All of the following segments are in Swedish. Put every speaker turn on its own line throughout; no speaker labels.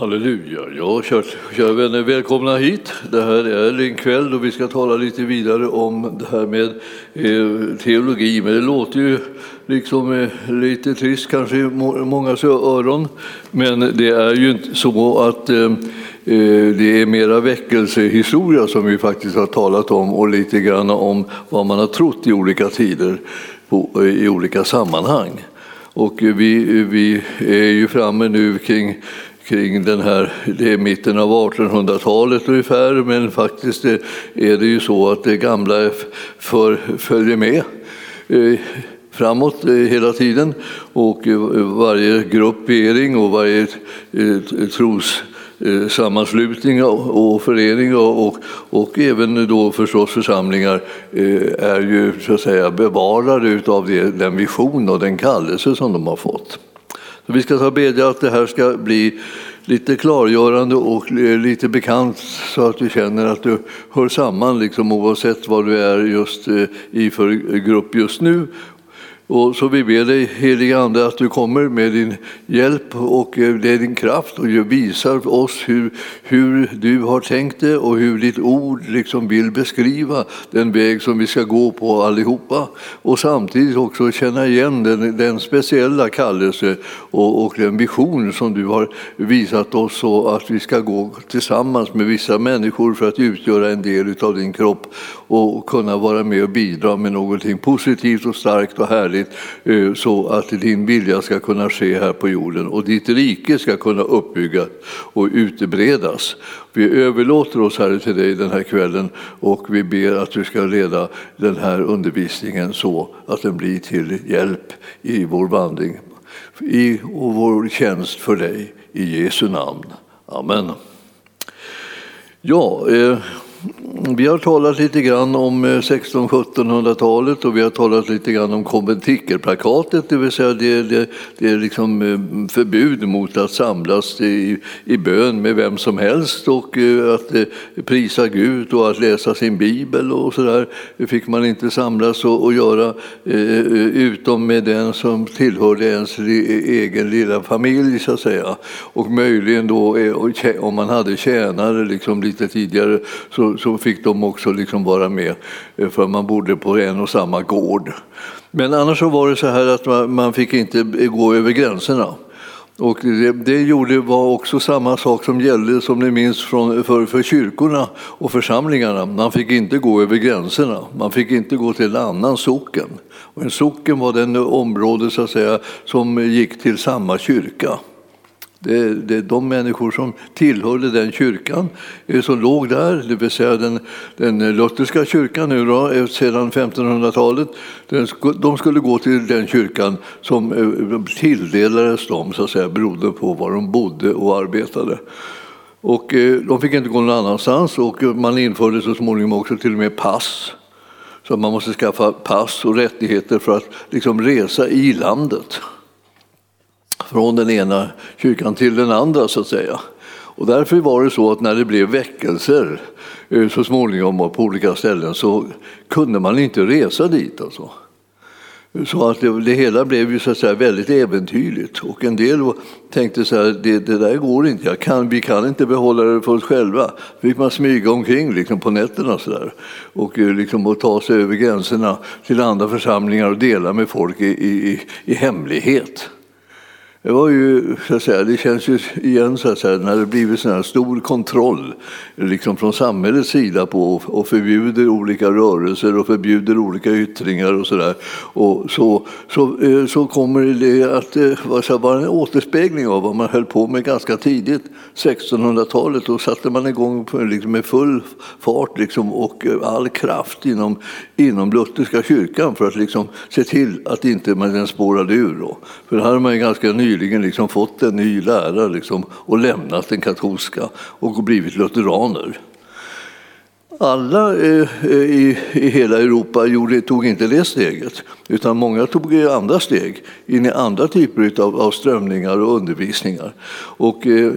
Halleluja. Ja, kära vänner, välkomna hit. Det här är en kväll då vi ska tala lite vidare om det här med eh, teologi. Men det låter ju liksom eh, lite trist kanske i många öron. Men det är ju inte så att eh, eh, det är mera väckelsehistoria som vi faktiskt har talat om och lite grann om vad man har trott i olika tider eh, i olika sammanhang. Och vi, vi är ju framme nu kring kring den här, det är mitten av 1800-talet ungefär, men faktiskt är det ju så att det gamla för, följer med eh, framåt eh, hela tiden och eh, varje gruppering och varje tros sammanslutning och förening och, och, och, även då förstås församlingar är ju så att säga bevarade av den vision och den kallelse som de har fått. Så vi ska ta bedja att det här ska bli lite klargörande och lite bekant så att du känner att du hör samman liksom, oavsett vad du är just eh, i för grupp just nu och så vi ber dig, helige Ande, att du kommer med din hjälp och eh, din kraft och visar oss hur, hur du har tänkt det och hur ditt ord liksom vill beskriva den väg som vi ska gå på allihopa. Och samtidigt också känna igen den, den speciella kallelse och, och den vision som du har visat oss så att vi ska gå tillsammans med vissa människor för att utgöra en del av din kropp och kunna vara med och bidra med någonting positivt och starkt och härligt härligt eh, så att din vilja ska kunna ske här på jorden och ditt rike ska kunna uppbyggas och utbredas. Vi överlåter oss Herre till dig den här kvällen och vi ber att du ska leda den här undervisningen så att den blir till hjälp i vår vandring i vår tjänst för dig. I Jesu namn. Amen. Ja, eh, vi har talat lite grann om eh, 1600-1700-talet och vi har talat lite grann om konventikelplakatet, det vill säga det, det, det är liksom eh, förbud mot att samlas i, i bön med vem som helst och eh, att prisa Gud och att läsa sin bibel och sådär. Det fick man inte samlas och, och göra utom med den som tillhörde ens egen lilla familj så att säga. Och möjligen då om man hade tjänare liksom lite tidigare så, så fick de också liksom vara med eh, för man bodde på en och samma gård. Men annars så var det så här att man, man fick inte gå över gränserna. Och det, det gjorde, var också samma sak som gällde, som ni minns, från, för, för kyrkorna och församlingarna. Man fick inte gå över gränserna. Man fick inte gå till en annan socken. Och en socken var den område så att säga, som gick till samma kyrka. Det, det, de människor som tillhörde den kyrkan eh, som låg där, det vill säga den, den lutherska kyrkan nu då, eh, sedan 1500-talet, de skulle gå till den kyrkan som eh, tilldelades dem så att säga, beroende på var de bodde och arbetade. Och de fick inte gå någon annanstans och man införde så småningom också till och med pass. Så man måste skaffa pass och rättigheter för att liksom resa i landet från den ena kyrkan till den andra så att säga. Och därför var det så att när det blev väckelser eh, så småningom på olika ställen så kunde man inte resa dit. Alltså. Så att det, det, hela blev ju så att säga väldigt äventyrligt. Och en del tänkte så här, det, det där går inte, kan, vi kan inte behålla det för oss själva. fick man smyga omkring liksom, på nätterna så där. Och, eh, liksom, och ta sig över gränserna till andra församlingar och dela med folk i, i, i hemlighet. Det, var ju, så att säga, det känns ju igen så att säga, när det blivit sån här stor kontroll liksom från samhällets sida på och förbjuder olika rörelser och förbjuder olika yttringar och så där. Och så, så, eh, så kommer det att eh, vara en återspegling av vad man höll på med ganska tidigt, 1600-talet. Då satte man igång liksom med full fart liksom, och eh, all kraft inom, inom lutherska kyrkan för att liksom se till att inte den spårade ur. Då. För det är man ganska ny nyligen liksom fått en ny lära liksom, och lämnat den katolska och blivit lutheraner. Alla i, i hela Europa gjorde, tog inte det steget, utan många tog andra steg in i andra typer av, av strömningar och undervisningar. Och, eh,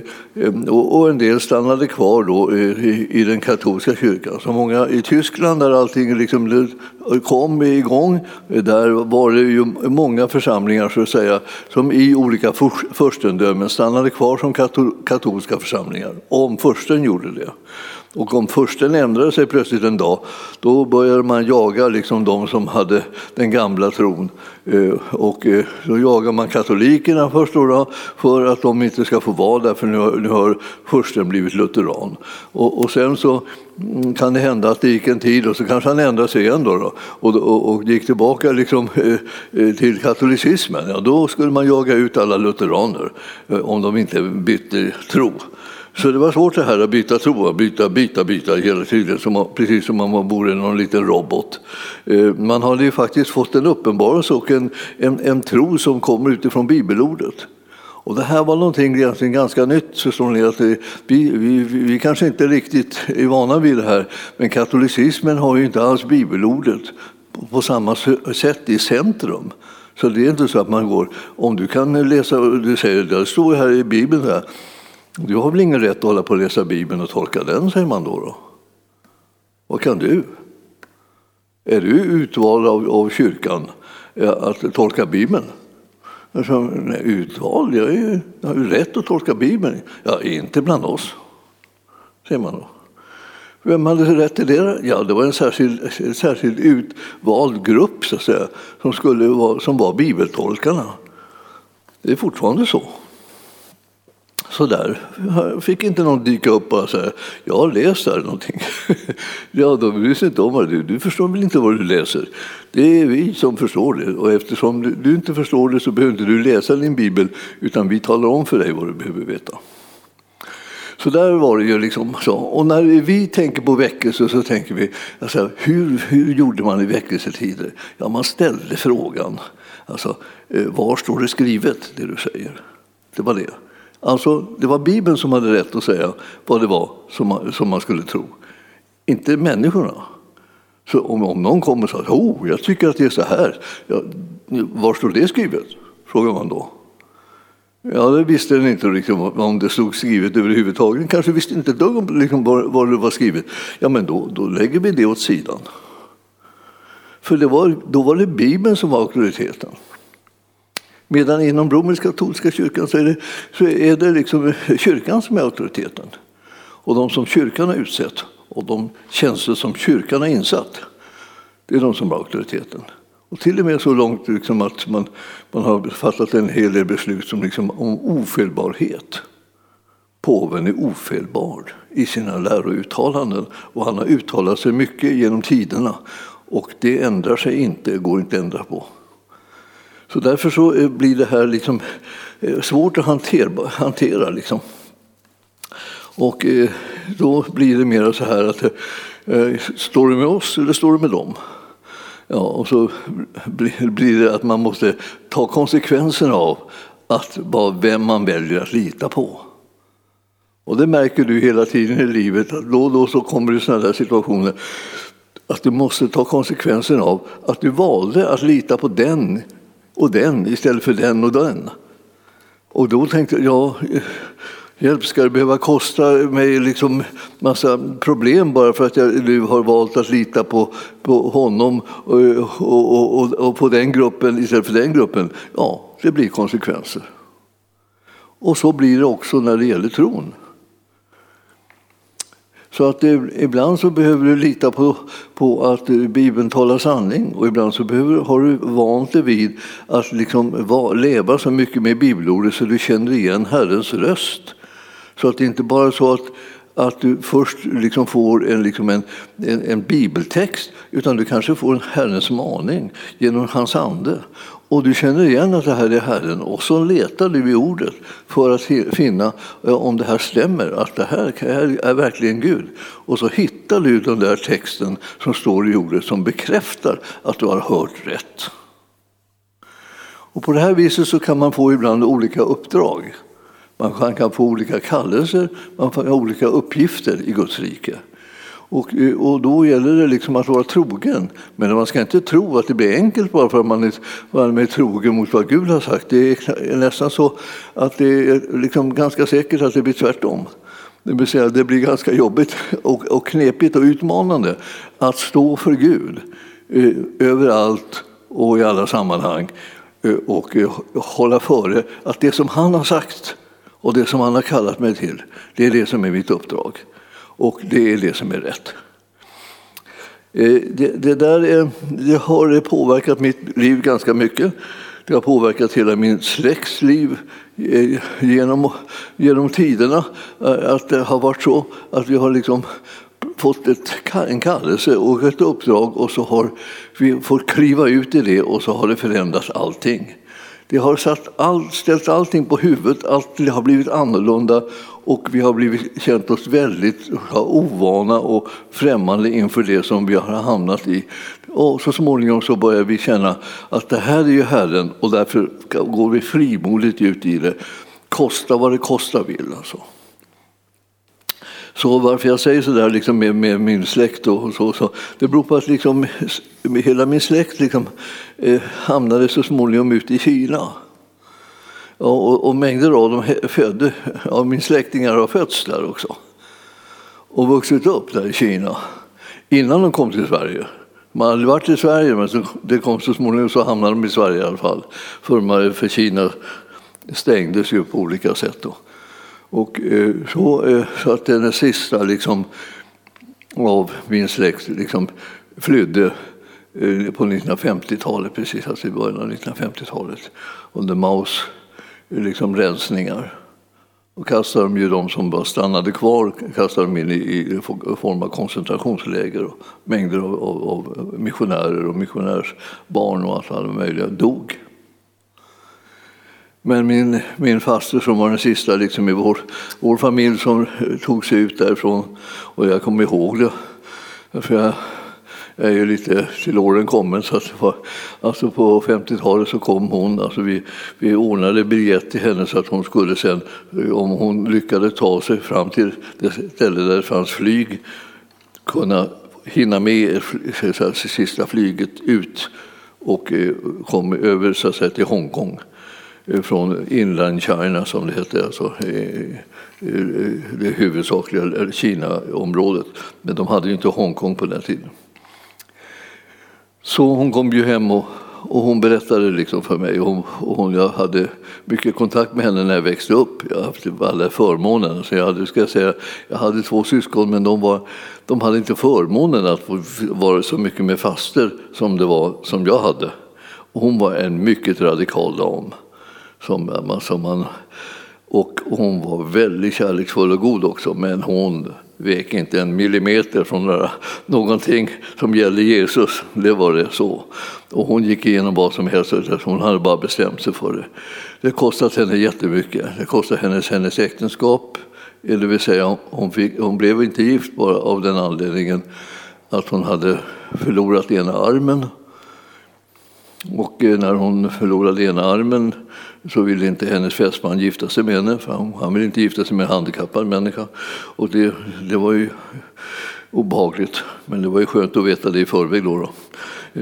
och, och, en del stannade kvar då eh, i, i, den katolska kyrkan. Så många i Tyskland, där allting liksom kom igång, eh, där var det ju många församlingar så att säga, som i olika furstendömen stannade kvar som katolska församlingar, om fursten gjorde det. Och om försten ändrade sig plötsligt en dag, då började man jaga liksom de som hade den gamla tron. Eh, och eh, då jagar man katolikerna först då, för att de inte ska få vara där, för nu har, nu har försten blivit lutheran. Och, och sen så mm, kan det hända att det gick en tid och så kanske han ändrade sig igen då, då och, och, och, gick tillbaka liksom, eh, till katolicismen. Ja, då skulle man jaga ut alla lutheraner om de inte bytte tro. Så det var svårt det här att byta tro, byta, byta, byta hela tiden, som, precis som om man vore någon liten robot. Eh, man hade ju faktiskt fått en uppenbarelse och en, en, en tro som kommer utifrån bibelordet. Och det här var någonting egentligen ganska nytt, förstår ni. Att vi, vi, vi kanske inte riktigt är vana vid det här, men katolicismen har ju inte alls bibelordet på samma sätt i centrum. Så det är inte så att man går, om du kan läsa, du säger, det står här i Bibeln, här, du har väl ingen rätt att hålla på och läsa Bibeln och tolka den, säger man då. då. Vad kan du? Är du utvald av, av kyrkan eh, att tolka Bibeln? Alltså, nej, utvald? Jag, är, jag har ju rätt att tolka Bibeln. Ja, inte bland oss, säger man då. Vem hade rätt till det? Ja, det var en särskild, en särskild utvald grupp så att säga, som, skulle vara, som var bibeltolkarna. Det är fortfarande så sådär. Fick inte någon dyka upp och säga jag har läst här någonting. ja, de bryr sig inte om vad du, du förstår väl inte vad du läser. Det är vi som förstår det och eftersom du, inte förstår det så behöver inte du läsa din bibel utan vi talar om för dig vad du behöver veta. Så där var det ju liksom så. Och när vi tänker på väckelse så tänker vi, alltså, hur, hur gjorde man i väckelsetider? Ja, man ställde frågan, alltså, eh, var står det skrivet, det du säger? Det var det. Alltså, det var Bibeln som hade rätt att säga vad det var som man, som man skulle tro, inte människorna. Så om, om någon kommer och säger oh, jag tycker att det är så här, ja, var står det skrivet? frågar man då. Ja, det visste den inte riktigt om det stod skrivet överhuvudtaget. Den kanske visste inte ett dugg om liksom, var, det var skrivet. Ja, men då, då lägger vi det åt sidan. För det var, då var det Bibeln som var auktoriteten. Medan inom romersk-katolska kyrkan så är det, så är det liksom kyrkan som är auktoriteten. Och de som kyrkan har utsett och de tjänster som kyrkan har insatt, det är de som är auktoriteten. Och till och med så långt liksom att man, man har fattat en hel del beslut som liksom om ofelbarhet. Påven är ofelbar i sina lärouttalanden och han har uttalat sig mycket genom tiderna och det ändrar sig inte, går inte att ändra på. Så därför så eh, blir det här liksom eh, svårt att hantera. hantera liksom. Och eh, då blir det mer så här att står du med oss eller står du med dem? Ja, och så blir det att man måste ta konsekvenserna av att vem man väljer att lita på. Och det märker du hela tiden i livet, att då och då så kommer det sådana där situationer att du måste ta konsekvensen av att du valde att lita på den och den istället för den och den. Och då tänkte jag, ja, hjälp, ska det behöva kosta mig liksom massa problem bara för att jag nu har valt att lita på, på honom eh, och, och, och, och på den gruppen istället för den gruppen? Ja, det blir konsekvenser. Och så blir det också när det gäller tron. Så att du, ibland så behöver du lita på, på att eh, Bibeln talar sanning och ibland så behöver, har du vant dig vid att liksom va, leva så mycket med bibelordet så du känner igen Herrens röst. Så att det inte bara är så att, att du först liksom får en, liksom en, en, en bibeltext utan du kanske får en Herrens maning genom hans ande. Och du känner igen att det här är Herren och så letar du i ordet för att finna eh, om det här stämmer, att det här är verkligen Gud. Och så hittar du den där texten som står i ordet som bekräftar att du har hört rätt. Och på det här viset så kan man få ibland olika uppdrag. Man kan få olika kallelser, man kan få olika uppgifter i Guds rike. Och, eh, och då gäller det liksom att vara trogen. Men man ska inte tro att det blir enkelt bara för att man är, man är trogen mot vad Gud har sagt. Det är nästan så att det är liksom ganska säkert att det blir tvärtom. Det vill säga, det blir ganska jobbigt och, och knepigt och utmanande att stå för Gud eh, överallt och i alla sammanhang eh, och eh, hålla före att det som han har sagt och det som han har kallat mig till, det är det som är mitt uppdrag. Och det är det som är rätt. Eh, det, det där är, det har påverkat mitt liv ganska mycket. Det har påverkat hela min släkts liv eh, genom, genom tiderna. Eh, att det har varit så att vi har liksom fått ett, en kallelse och ett uppdrag och så har vi fått kliva ut i det och så har det förändrat allting. Det har satt all, ställt allting på huvudet, allt har blivit annorlunda och vi har blivit, känt oss väldigt ovana och främmande inför det som vi har hamnat i. Och så småningom så börjar vi känna att det här är ju Herren och därför går vi frimodigt ut i det. Kosta vad det kosta vill. Alltså. Så varför jag säger så där liksom med, med min släkt och så, så, det beror på att liksom, hela min släkt liksom, eh, hamnade så småningom ute i Kina. Och, och, mängder av dem födde, av min släktingar har fötts där också. Och vuxit upp där i Kina innan de kom till Sverige. De har aldrig varit i Sverige, men så, det kom så småningom så hamnade de i Sverige i alla fall. För, för Kina stängdes ju på olika sätt. Då. Och, eh, så, eh, så att den sista liksom, av min släkt liksom, flydde eh, på 1950-talet, precis alltså i början av 1950-talet, under Maos liksom, rensningar. Och kastade de ju de som bara stannade kvar kastade de in i, i form av koncentrationsläger. Och mängder av, av, av missionärer och missionärsbarn och allt alla möjliga dog. Men min, min faster som var den sista liksom i vår, vår familj som tog sig ut därifrån, och jag kommer ihåg det, för jag, jag är ju lite till åren kommen, så att var, alltså på 50-talet så kom hon. Alltså vi, vi ordnade biljett till henne så att hon skulle sen, om hon lyckades ta sig fram till det ställe där det fanns flyg, kunna hinna med det sista flyget ut och eh, kom över så att säga, till Hongkong från inland China som det hette, alltså det huvudsakliga Kina-området. Men de hade ju inte Hongkong på den tiden. Så hon kom ju hem och, och hon berättade liksom för mig. Hon, och hon, jag hade mycket kontakt med henne när jag växte upp. Jag hade haft alla förmånen. Så jag, hade, ska jag, säga, jag hade två syskon, men de, var, de hade inte förmånen att vara så mycket med faster som, det var, som jag hade. Och hon var en mycket radikal dam. Som, som man, och hon var väldigt kärleksfull och god också, men hon vek inte en millimeter från någonting som gällde Jesus. Det var det så. Och hon gick igenom vad som helst, hon hade bara bestämt sig för det. Det kostade henne jättemycket. Det kostade hennes, hennes äktenskap, det vill säga hon, fick, hon blev inte gift bara av den anledningen att hon hade förlorat ena armen och eh, när hon förlorade ena armen så ville inte hennes fästman gifta sig med henne, för han ville inte gifta sig med en handikappad människa. Och det, det var ju obehagligt, men det var ju skönt att veta det i förväg. Då, då.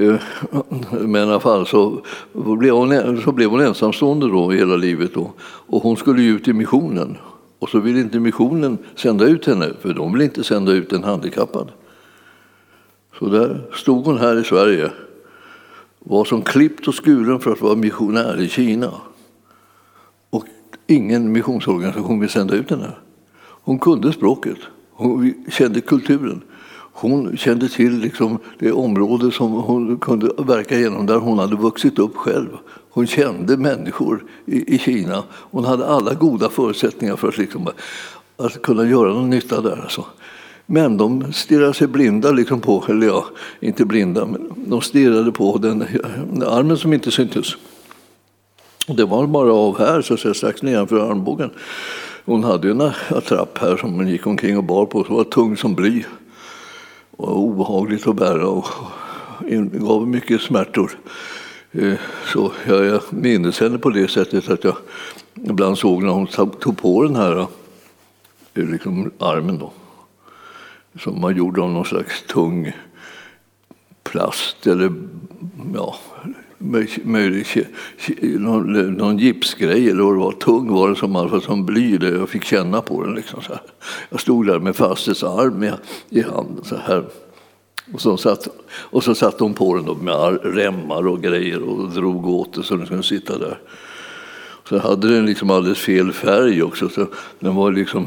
Eh, men i alla fall så blev hon, så blev hon ensamstående då hela livet. Då. Och hon skulle ju ut i missionen. Och så ville inte missionen sända ut henne, för de ville inte sända ut en handikappad. Så där stod hon här i Sverige var som klippt och skuren för att vara missionär i Kina. Ingen missionsorganisation vill sända ut henne. Hon kunde språket, hon kände kulturen. Hon kände till liksom det område som hon kunde verka genom, där hon hade vuxit upp själv. Hon kände människor i, i Kina. Hon hade alla goda förutsättningar för att, liksom, att kunna göra någon nytta där. Alltså. Men de stirrade sig blinda liksom på, eller ja, inte blinda, men de stirrade på den armen som inte syntes. Det var bara av här, så att säga, strax nedanför armbågen. Hon hade en attrapp här som hon gick omkring och bar på, som var tung som bly. Och obehagligt att bära och gav mycket smärtor. Eh, så jag minns henne på det sättet att jag ibland såg när hon tog på den här eh, liksom armen. Då som man gjorde av någon slags tung plast eller ja, möjligt, någon, någon gipsgrej eller vad det var. Tung var den, som, alltså, som bly, där jag fick känna på den. Liksom, så här. Jag stod där med fastets arm i, i handen så här. Och så, satt, och så satte hon på den med remmar och grejer och drog åt det så den skulle sitta där. Så hade den liksom alldeles fel färg också. Så den var liksom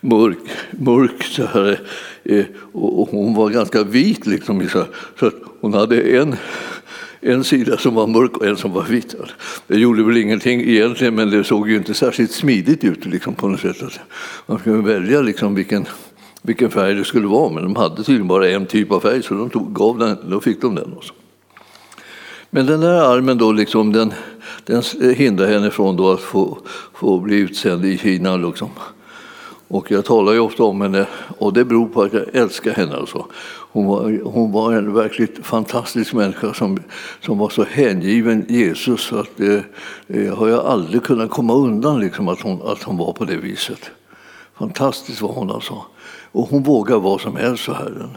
mörk, mörk så här, eh, och hon var ganska vit. Liksom, så att hon hade en, en sida som var mörk och en som var vit. Det gjorde väl ingenting egentligen, men det såg ju inte särskilt smidigt ut liksom, på något sätt. Alltså, man skulle välja liksom vilken, vilken färg det skulle vara, men de hade tydligen bara en typ av färg, så de tog, gav den, då fick de den. Också. Men den där armen då, liksom, den, den hindrar henne från då att få, få bli utsänd i Kina. Liksom. Och jag talar ju ofta om henne och det beror på att jag älskar henne. Alltså. Hon, var, hon var en verkligt fantastisk människa som, som var så hängiven Jesus att det, eh, har jag aldrig kunnat komma undan liksom, att, hon, att hon var på det viset. Fantastiskt var hon alltså. Och hon vågade vad som helst för Herren.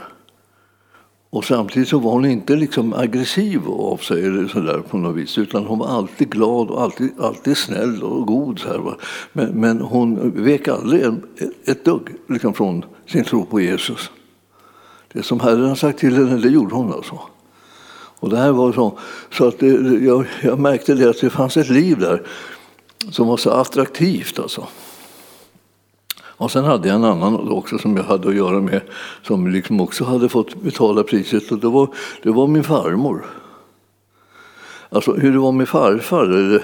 Och samtidigt så var hon inte liksom aggressiv av sig eller så där på något vis, utan hon var alltid glad och alltid, alltid snäll och god. Så här, men, men hon vek aldrig en, ett dugg liksom från sin tro på Jesus. Det som Herren har sagt till henne, det gjorde hon alltså. Och det här var så, så att det, jag, jag märkte det att det fanns ett liv där som var så attraktivt. Alltså. Och sen hade jag en annan också som jag hade att göra med som liksom också hade fått betala priset och det var, det var min farmor. Alltså hur det var med farfar eller,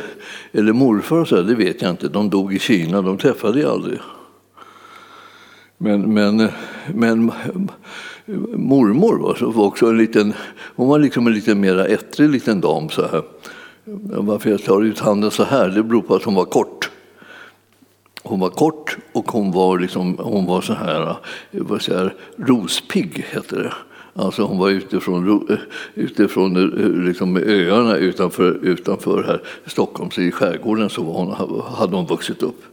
eller morfar så här, det vet jag inte. De dog i Kina, de träffade jag aldrig. Men, men, men mormor var, också en liten, hon var liksom en lite mer ettrig liten dam så här. Varför jag tar ut handen så här, det beror på att hon var kort. Hon var kort och hon var, liksom, hon var så här, vad säger, rospigg, heter det. Alltså hon var utifrån, utifrån liksom öarna utanför, utanför här Stockholm, så i skärgården så var hon, hade hon vuxit upp.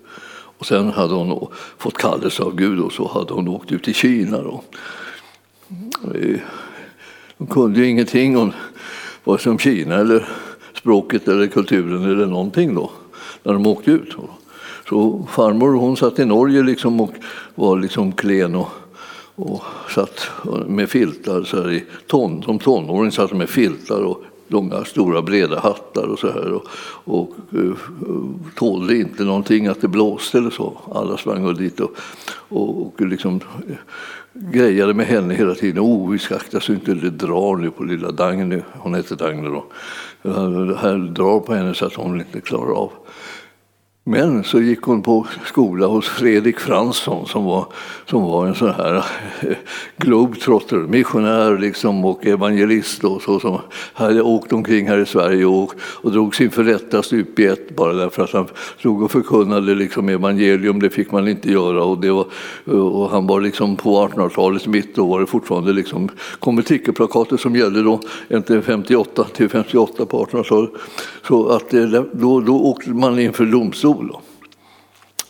Och sen hade hon fått kallelse av Gud och så hade hon åkt ut till Kina. Då. De kunde ju ingenting om vare sig om Kina eller språket eller kulturen eller någonting då, när de åkte ut. Så farmor hon satt i Norge liksom och var liksom klen och, och satt med filtar. Så här i ton, som tonåring satt med filtar och långa, stora, breda hattar och så här. Och, och och tålde inte någonting att det blåste eller så. Alla sprang och dit och, och, och liksom eh, grejade med henne hela tiden. Oh, vi ska akta så inte det drar nu på lilla Dagny. Hon hette Dagny då. Det här drar på henne så att hon inte klarar av. Men så gick hon på skola hos Fredrik Fransson som var, som var en sån här eh, globetrotter, missionär liksom och evangelist och så, som hade åkt omkring här i Sverige och, och drogs inför rätta stup i ett bara därför att han stod och förkunnade liksom evangelium, det fick man inte göra och, det var, och han var liksom på 1800-talets mitt då var det fortfarande liksom konventikelplakatet som gällde då, inte 58 till 58 på 1800-talet. Så att eh, då, då åkte man inför domstol sol.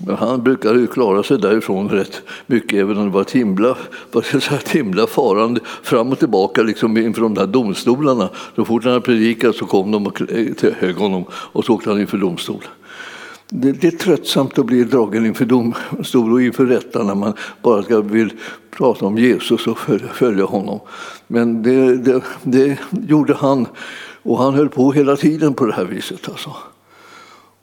Men han brukade ju klara sig därifrån rätt mycket, även om det var ett himla, himla farande fram och tillbaka liksom inför de där domstolarna. Så fort han hade predikat så kom de eh, till hög honom och så åkte han inför domstol. Det, det, är tröttsamt att bli dragen inför domstol och inför rätta när man bara ska vill prata om Jesus och följa honom. Men det, det, det gjorde han och han höll på hela tiden på det här viset. Alltså.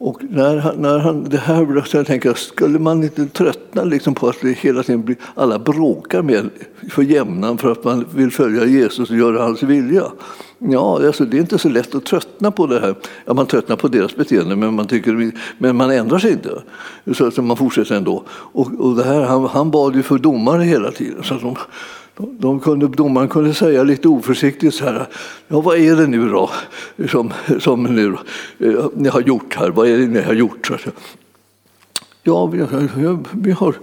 Och när, när han, det här började jag tänka, skulle man inte tröttna liksom på att det hela tiden blir, alla bråkar med för jämnan för att man vill följa Jesus och göra hans vilja? Ja, alltså det är inte så lätt att tröttna på det här. Ja, man tröttnar på deras beteende, men man, tycker, men man ändrar sig inte. Så, så man fortsätter ändå. Och, och det här, han, han bad ju för domare hela tiden. Så de, de kunde, domaren kunde säga lite oförsiktigt så här, ja vad är det nu då som, som nu, eh, ni har gjort här, vad är det ni har gjort? Ja, vi, vi, har,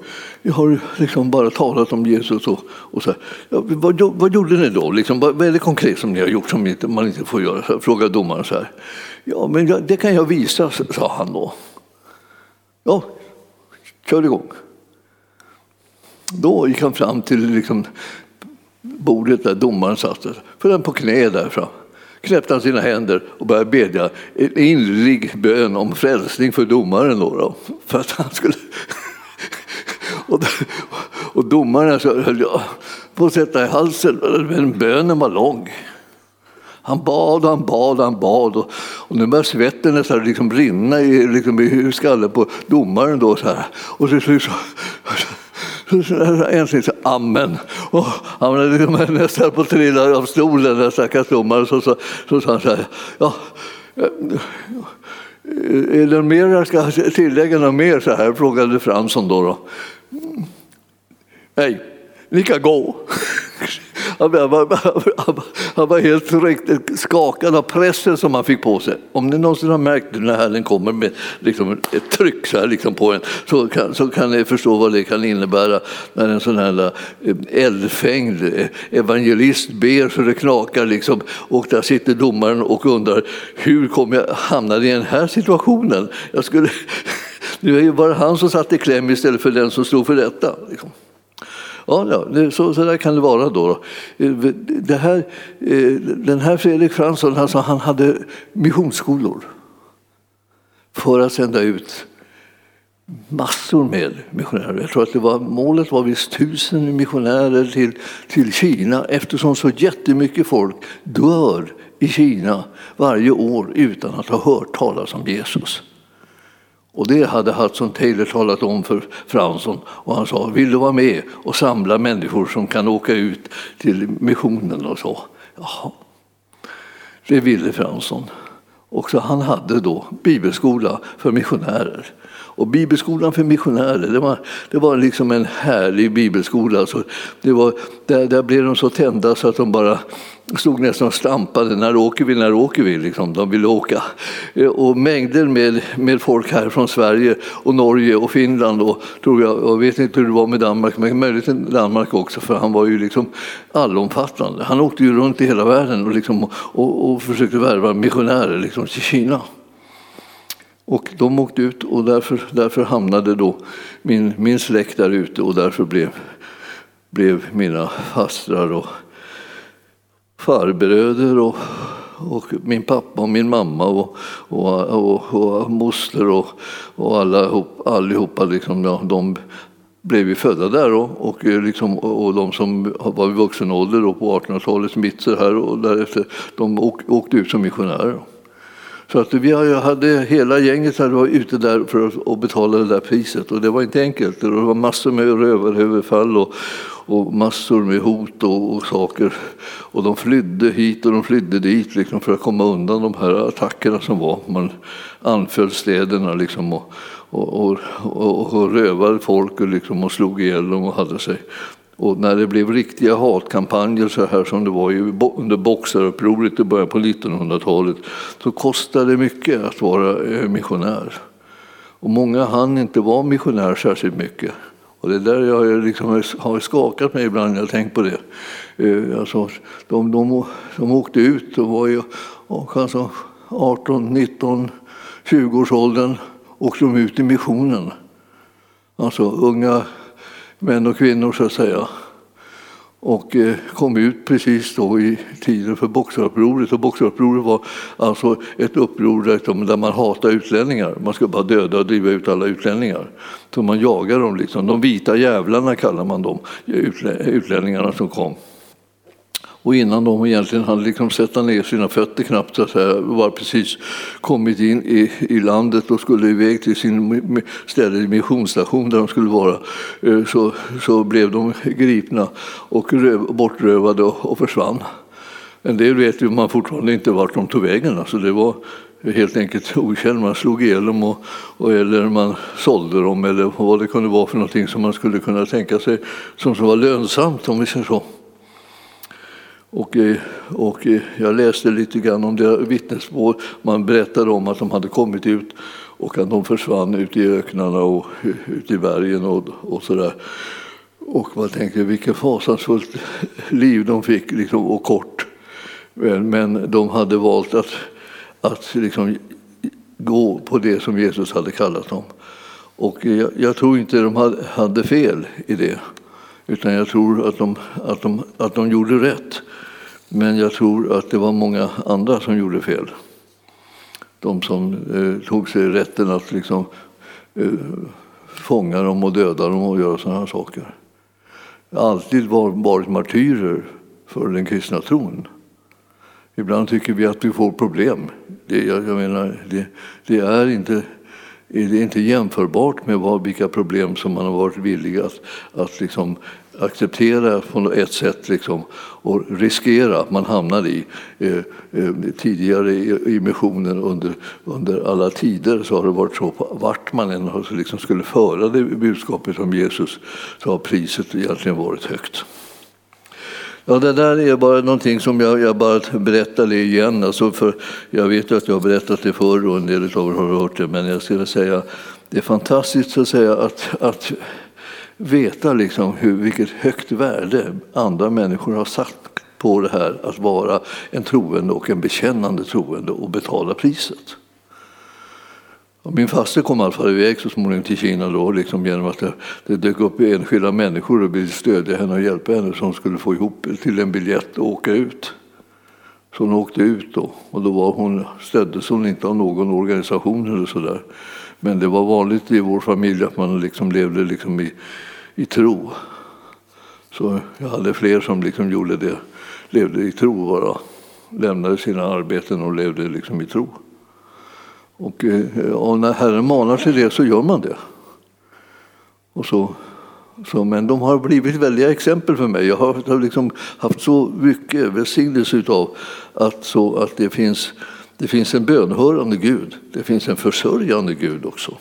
vi har liksom bara talat om Jesus och, och så ja, vad, vad gjorde ni då? Liksom, vad, vad är det konkret som ni har gjort som inte, man inte får göra? Så frågade domaren så här. Ja, men det kan jag visa, sa han då. Ja, kör igång. Då gick han fram till liksom, bordet där domaren satt. Föll han på knä där fram. Knäppte han sina händer och började bedja en innerlig bön om frälsning för domaren. Då, då för att han skulle... och, och domaren så höll jag på att sätta i halsen, men bönen var lång. Han bad och han bad och han bad och, och nu började svetten nästan liksom rinna i, liksom i skallen på domaren. Då, så här. Och så, så, så, En så amen. Och han var liksom nästan på att trilla av stolen, den stackars domaren. Så, så, så sa han så här. Ja, eh, är det mer jag ska tillägga något mer? Så här frågade Fransson då. då. Mm, nej, ni kan gå. Han var, han var helt riktigt skakad av pressen som han fick på sig. Om ni någonsin har märkt när Herren kommer med liksom ett tryck så här liksom på en så kan, så kan ni förstå vad det kan innebära när en sån här eh, eldfängd eh, evangelist ber så det knakar. Liksom, och där sitter domaren och undrar hur kommer jag hamna i den här situationen? Jag skulle, nu är det bara han som satt i kläm istället för den som stod för detta. Liksom. Ja, ja så, så där kan det vara. Då. Eh, det här, eh, den här Fredrik Fransson alltså, han hade missionsskolor för att sända ut massor med missionärer. Jag tror att det var, målet var visst tusen missionärer till, till Kina eftersom så jättemycket folk dör i Kina varje år utan att ha hört talas om Jesus. Och det hade Hudson Taylor talat om för Fransson och han sa, vill du vara med och samla människor som kan åka ut till missionen och så? Jaha, det ville Fransson. Och så han hade då bibelskola för missionärer. Och Bibelskolan för missionärer, det var, det var liksom en härlig bibelskola. Alltså, det var, där, där blev de så tända så att de bara stod nästan och stampade. När åker vi? När åker vi? Liksom, de ville åka. Eh, och mängder med, med folk här från Sverige och Norge och Finland och tror jag, jag vet inte hur det var med Danmark, men möjligen Danmark också för han var ju liksom allomfattande. Han åkte ju runt i hela världen och, liksom, och, och försökte värva missionärer liksom, till Kina. Och de åkte ut och därför, därför hamnade då min, min släkt där ute och därför blev, blev mina fastrar och farbröder och, och min pappa och min mamma och, och, och, och moster och, och alla, allihopa liksom, ja, de blev ju födda där och, och, liksom, och de som var i vuxen ålder på 1800-talets mitt här och därefter, de åkte ut som missionärer. Så att vi hade hela gänget hade var ute där för att betala det där priset och det var inte enkelt. Det var massor med rövaröverfall och, och massor med hot och, och, saker. Och de flydde hit och de flydde dit liksom för att komma undan de här attackerna som var. Man anföll städerna liksom och, och, och, och rövade folk och, liksom och slog ihjäl dem och hade sig. Och när det blev riktiga hatkampanjer så här som det var under boxarupproret i början på 1900-talet så kostade det mycket att vara eh, missionär. Och många hann inte vara missionär särskilt mycket. Och det är där jag liksom har skakat mig ibland när jag tänkt på det. Eh, alltså, de, de, de åkte ut och var ju kanske 18, 19, 20-årsåldern, åkte de ut i missionen. Alltså unga män och kvinnor så att säga. Och eh, kom ut precis då i tiden för boxarupproret. Och boxarupproret var alltså ett uppror där man hatade utlänningar. Man skulle bara döda och driva ut alla utlänningar. Så man jagade dem. Liksom. De vita jävlarna kallar man dem, utlänningarna som kom. Och innan de egentligen hade liksom sätta ner sina fötter knappt, så här, var precis kommit in i, i landet och skulle iväg till sin ställe, missionsstation där de skulle vara, eh, så, så blev de gripna och röv, bortrövade och, och försvann. En del vet ju man fortfarande inte vart de tog vägen. Alltså det var helt enkelt okänt. Man slog ihjäl dem och, och, eller man sålde dem eller vad det kunde vara för någonting som man skulle kunna tänka sig som, som var lönsamt om vi säger så. Och, eh, och eh, jag läste lite grann om deras vittnesmål. Man berättade om att de hade kommit ut och att de försvann ut i öknarna och eh, ut i bergen och, och sådär. Och man tänker vilket fasansfullt liv de fick liksom, och kort. Men, men de hade valt att, att liksom, gå på det som Jesus hade kallat dem. Och jag, jag tror inte de hade, hade fel i det. Utan jag tror att de, att, de, att de gjorde rätt. Men jag tror att det var många andra som gjorde fel. De som eh, tog sig rätten att liksom, eh, fånga dem och döda dem och göra sådana saker. Alltid var, varit martyrer för den kristna tron. Ibland tycker vi att vi får problem. Det, jag, jag menar, det, det är inte det är inte jämförbart med vad, vilka problem som man har varit villig att, att liksom acceptera på ett sätt liksom, och riskera att man hamnar i. Eh, eh, tidigare i, i missionen under, under alla tider så har det varit så, vart man än liksom skulle föra det budskapet om Jesus så har priset egentligen varit högt. Ja, det där är bara någonting som jag, jag bara berättar det igen. Alltså för jag vet att jag har berättat det förr och en del av er har hört det, men jag skulle säga det är fantastiskt att, säga att, att veta liksom hur, vilket högt värde andra människor har satt på det här att vara en troende och en bekännande troende och betala priset. Min faster kom i alla fall iväg så småningom till Kina då, liksom genom att det, det dök upp enskilda människor och ville stödja henne och hjälpa henne så hon skulle få ihop till en biljett och åka ut. Så hon åkte ut då och då var hon, stöddes hon inte av någon organisation eller sådär. Men det var vanligt i vår familj att man liksom levde liksom i, i tro. Så jag hade fler som liksom gjorde det, levde i tro bara. Lämnade sina arbeten och levde liksom i tro. Och, eh, och när Herren manar till det så gör man det. Och så, så, men de har blivit väldiga exempel för mig. Jag har liksom haft så mycket välsignelse av att, så att det, finns, det finns en bönhörande Gud. Det finns en försörjande Gud också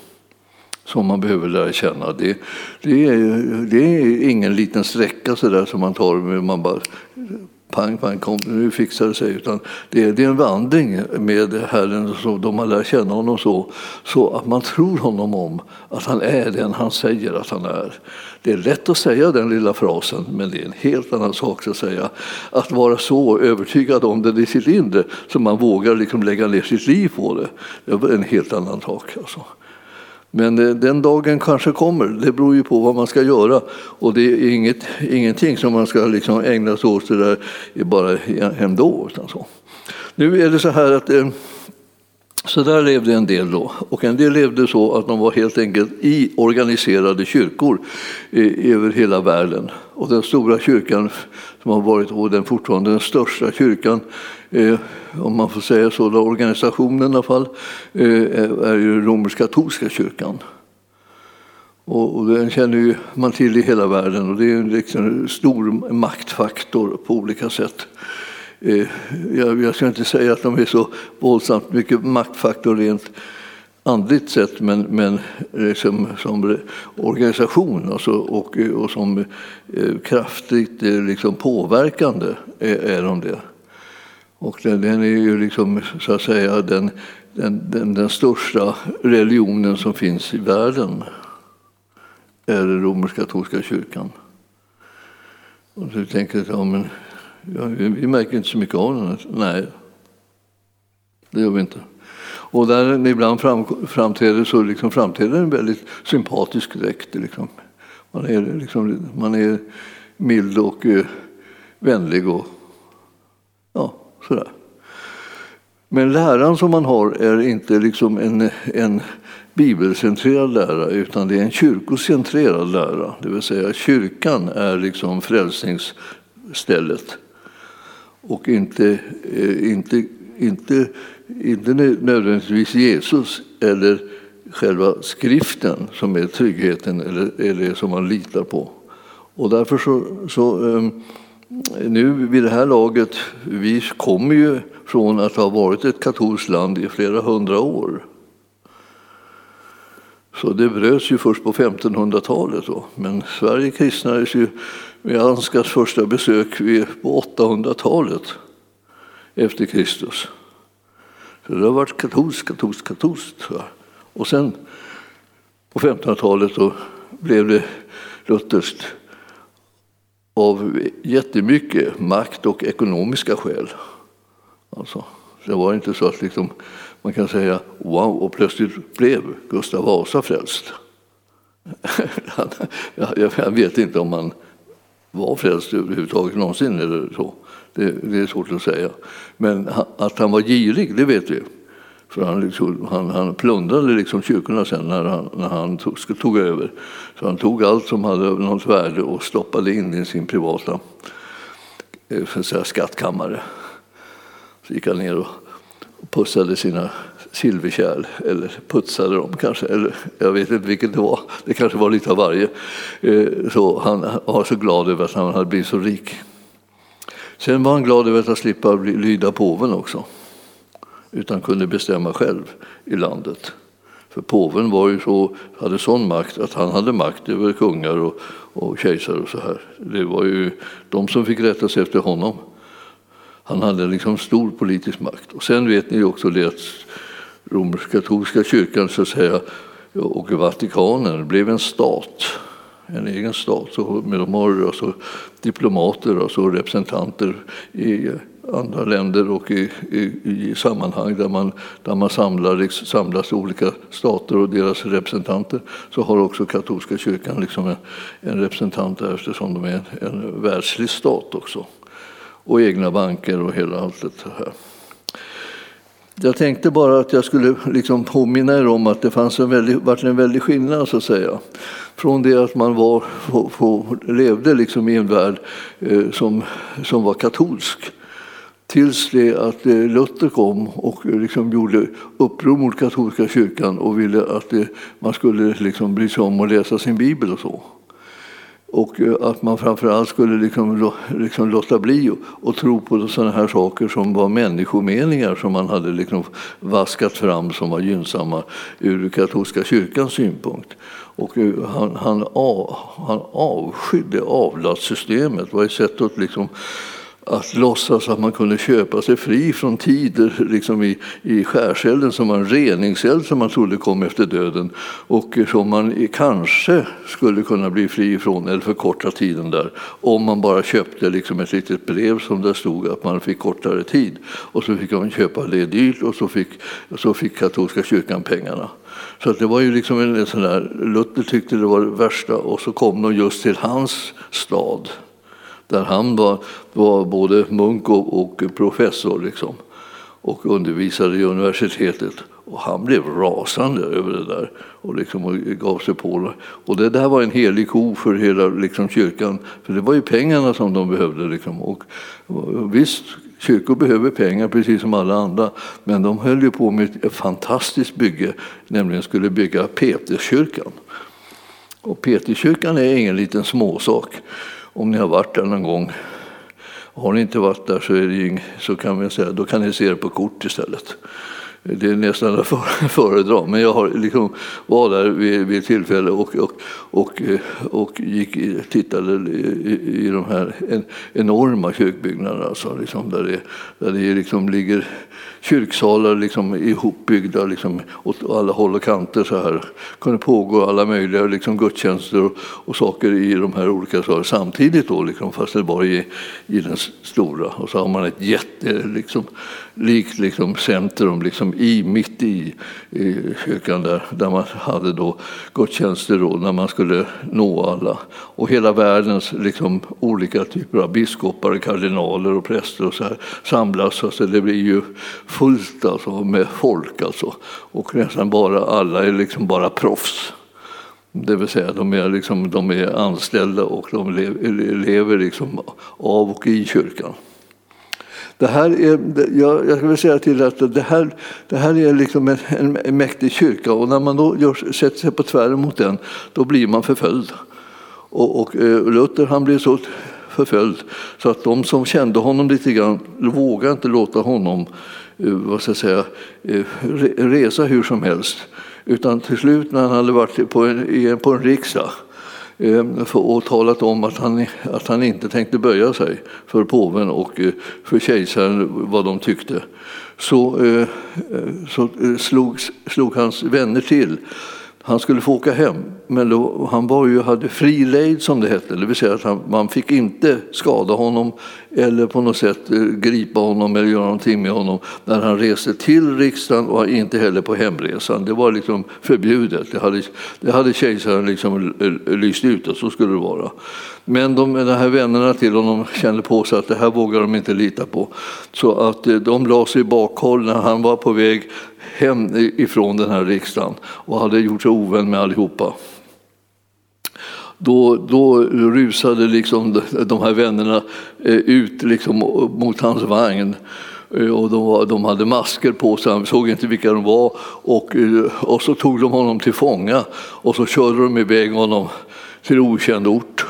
som man behöver lära känna. Det, det, är, det är ingen liten sträcka så där som man tar, man bara pang, pang, kom, nu fixar det sig. Utan det, är, det är en vandring med Herren, så de har lärt känna honom så, så att man tror honom om att han är den han säger att han är. Det är lätt att säga den lilla frasen, men det är en helt annan sak att säga. Att vara så övertygad om det i sitt inre så man vågar liksom lägga ner sitt liv på det, det är en helt annan sak. Alltså. Men den dagen kanske kommer. Det beror ju på vad man ska göra. Och det är inget, ingenting som man ska liksom ägna sig åt där bara ändå. Utan så. Nu är det så här att eh, så där levde en del då. Och en del levde så att de var helt enkelt i organiserade kyrkor eh, över hela världen. Och den stora kyrkan som har varit, och den fortfarande den största kyrkan, Eh, om man får säga så, organisationen i alla fall, eh, är ju romersk-katolska kyrkan. Och, och den känner ju man till i hela världen och det är liksom en stor maktfaktor på olika sätt. Eh, jag, jag ska inte säga att de är så våldsamt mycket maktfaktor rent andligt sett, men, men liksom, som organisation alltså, och, och som eh, kraftigt eh, liksom, påverkande är, är de det. Och den, den, är ju liksom, så att säga den, den, den, den största religionen som finns i världen är den romersk-katolska kyrkan. Och så tänker jag, ja, men, ja, vi märker inte så mycket av den. Nej, det gör vi inte. Och där den ibland fram, framträder så liksom framträder en väldigt sympatisk dräkt. Liksom. Man, är, liksom, man är mild och eh, vänlig och sådär. Men läran som man har är inte liksom en, en bibelcentrerad lära utan det är en kyrkocentrerad lära. Det vill säga kyrkan är liksom frälsningsstället och inte, eh, inte, inte inte nödvändigtvis Jesus eller själva skriften som är tryggheten eller, eller som man litar på. Och därför så, så um, nu vid det här laget, vi kommer ju från att ha varit ett katolskt land i flera hundra år. Så det bröts ju först på 1500-talet. Då. Men Sverige kristnades ju med Ansgars första besök på 800-talet efter Kristus. Så det har varit katolskt, katolskt, katolskt. Och sen på 1500-talet blev det lutherskt av jättemycket makt och ekonomiska skäl. Alltså, det var inte så att liksom, man kan säga wow och plötsligt blev Gustav Vasa frälst. jag vet inte om han var frälst överhuvudtaget någonsin. Eller så. Det, det är svårt att säga. Men att han var girig, det vet vi. För han, liksom, han, han plundrade liksom kyrkorna sen när han, när han tog, tog, över. Så han tog allt som hade något värde och stoppade in i sin privata eh, för att säga, skattkammare. Så gick han ner och pussade sina silverkärl, eller putsade dem kanske, eller jag vet inte vilket det var. Det kanske var lite av varje. Eh, så han var så glad över att han hade blivit så rik. Sen var han glad över att slippa lyda påven också utan kunde bestämma själv i landet. För påven var ju så, hade sån makt att han hade makt över kungar och, och kejsare och så här. Det var ju de som fick rätta sig efter honom. Han hade liksom stor politisk makt. Och sen vet ni också det att romersk-katolska kyrkan så att säga, och Vatikanen blev en stat, en egen stat. Så med de har alltså diplomater, alltså representanter i andra länder och i, i, i sammanhang där man, där man samlar, liksom, samlas olika stater och deras representanter så har också katolska kyrkan liksom en, en representant där eftersom de är en, en världslig stat också. Och egna banker och hela allt det här. Jag tänkte bara att jag skulle liksom påminna er om att det fanns en väldig, varit en väldig skillnad så att säga. Från det att man var, få, få, levde liksom i en värld eh, som, som var katolsk tills det att eh, Luther kom och eh, liksom gjorde uppror mot katolska kyrkan och ville att eh, man skulle liksom bry sig om att läsa sin bibel och så. Och att man framförallt skulle liksom, liksom låta bli och tro på sådana här saker som var människomeningar som man hade liksom vaskat fram som var gynnsamma ur katolska kyrkans synpunkt. Och han, han, av, han avskydde avlatssystemet. Det var ett sätt att liksom att låtsas att man kunde köpa sig fri från tider liksom i, i skärselden som var en reningseld som man trodde kom efter döden och som man kanske skulle kunna bli fri från eller förkorta tiden där om man bara köpte liksom ett litet brev som det stod att man fick kortare tid och så fick man köpa det dyrt och så fick, så fick katolska kyrkan pengarna. Så det var ju liksom en, en sån där, Luther tyckte det var det värsta och så kom de just till hans stad där han var, var både munk och, och professor liksom, och undervisade i universitetet. Och han blev rasande över det där och, liksom, och gav sig på det. Och det där var en helig ko för hela liksom, kyrkan, för det var ju pengarna som de behövde. Liksom. Och, och visst, kyrkor behöver pengar precis som alla andra, men de höll ju på med ett fantastiskt bygge, nämligen skulle bygga Peterskyrkan. Och Peterskyrkan är ingen liten småsak om ni har varit där någon gång. Har ni inte varit där så, är det ing, så kan vi säga, då kan ni se det på kort istället. Det är nästan att föredra, men jag har liksom var där vid, vid tillfälle och, och, och, eh, och gick, tittade i, i de här enorma kyrkbyggnaderna alltså, liksom där det, där det liksom ligger kyrksalar liksom ihopbyggda liksom, åt alla håll och kanter. Så här. kunde pågå alla möjliga liksom, gudstjänster och, och saker i de här olika sakerna samtidigt, då, liksom, fast det var i, i den stora. Och så har man ett jätte, liksom, likt liksom, centrum liksom, i, mitt i, i kyrkan där, där man hade då gudstjänster då, när man skulle nå alla. Och hela världens liksom, olika typer av biskopar, kardinaler och präster och så här samlas. Alltså, det blir ju fullt alltså, med folk. Alltså. Och nästan bara alla är liksom bara proffs. Det vill säga de är, liksom, de är anställda och de lever liksom av och i kyrkan. Det här är, jag, jag vill säga till att det här, det här är liksom en, en mäktig kyrka och när man då gör, sätter sig på tvären mot den då blir man förföljd. Och, och eh, Luther han blev så förföljd så att de som kände honom lite grann vågade inte låta honom eh, vad ska jag säga, eh, resa hur som helst. Utan till slut när han hade varit på en, på en riksdag Ehm, och talat om att han, att han inte tänkte böja sig för påven och eh, för kejsaren vad de tyckte. Så, eh, eh, så slog, slog hans vänner till han skulle få åka hem, men då, han var ju, hade fri lejd som det hette, det vill säga att han, man fick inte skada honom eller på något sätt eh, gripa honom eller göra någonting med honom när han reste till riksdagen och inte heller på hemresan. Det var liksom förbjudet. Det hade, det hade kejsaren liksom lyst ut och så skulle det vara. Men de, de här vännerna till honom kände på sig att det här vågar de inte lita på. Så att eh, de la sig i bakhåll när han var på väg hem ifrån den här riksdagen och hade gjort sig ovän med allihopa. Då, då rusade liksom de här vännerna eh, ut liksom mot hans vagn eh, och de, de, hade masker på sig, han såg inte vilka de var. Och, eh, och så tog de honom till fånga och så körde de iväg honom till okänd ort.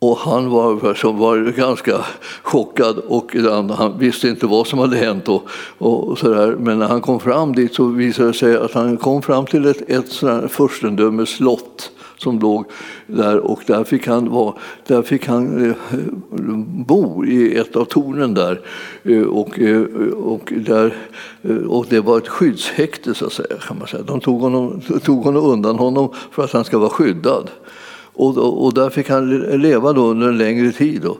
Och han var, som var ganska chockad och han, han, visste inte vad som hade hänt. Och, och så där. Men när han kom fram dit så visade det sig att han kom fram till ett, ett furstendömes slott som låg där och där fick han, var, där fick han eh, bo i ett av tornen där. Eh, och, eh, och, där, eh, och det var ett skyddshäkte så att säga. Kan man säga. De tog honom, tog honom undan honom för att han ska vara skyddad. Och, och, där fick han leva då under en längre tid. Då.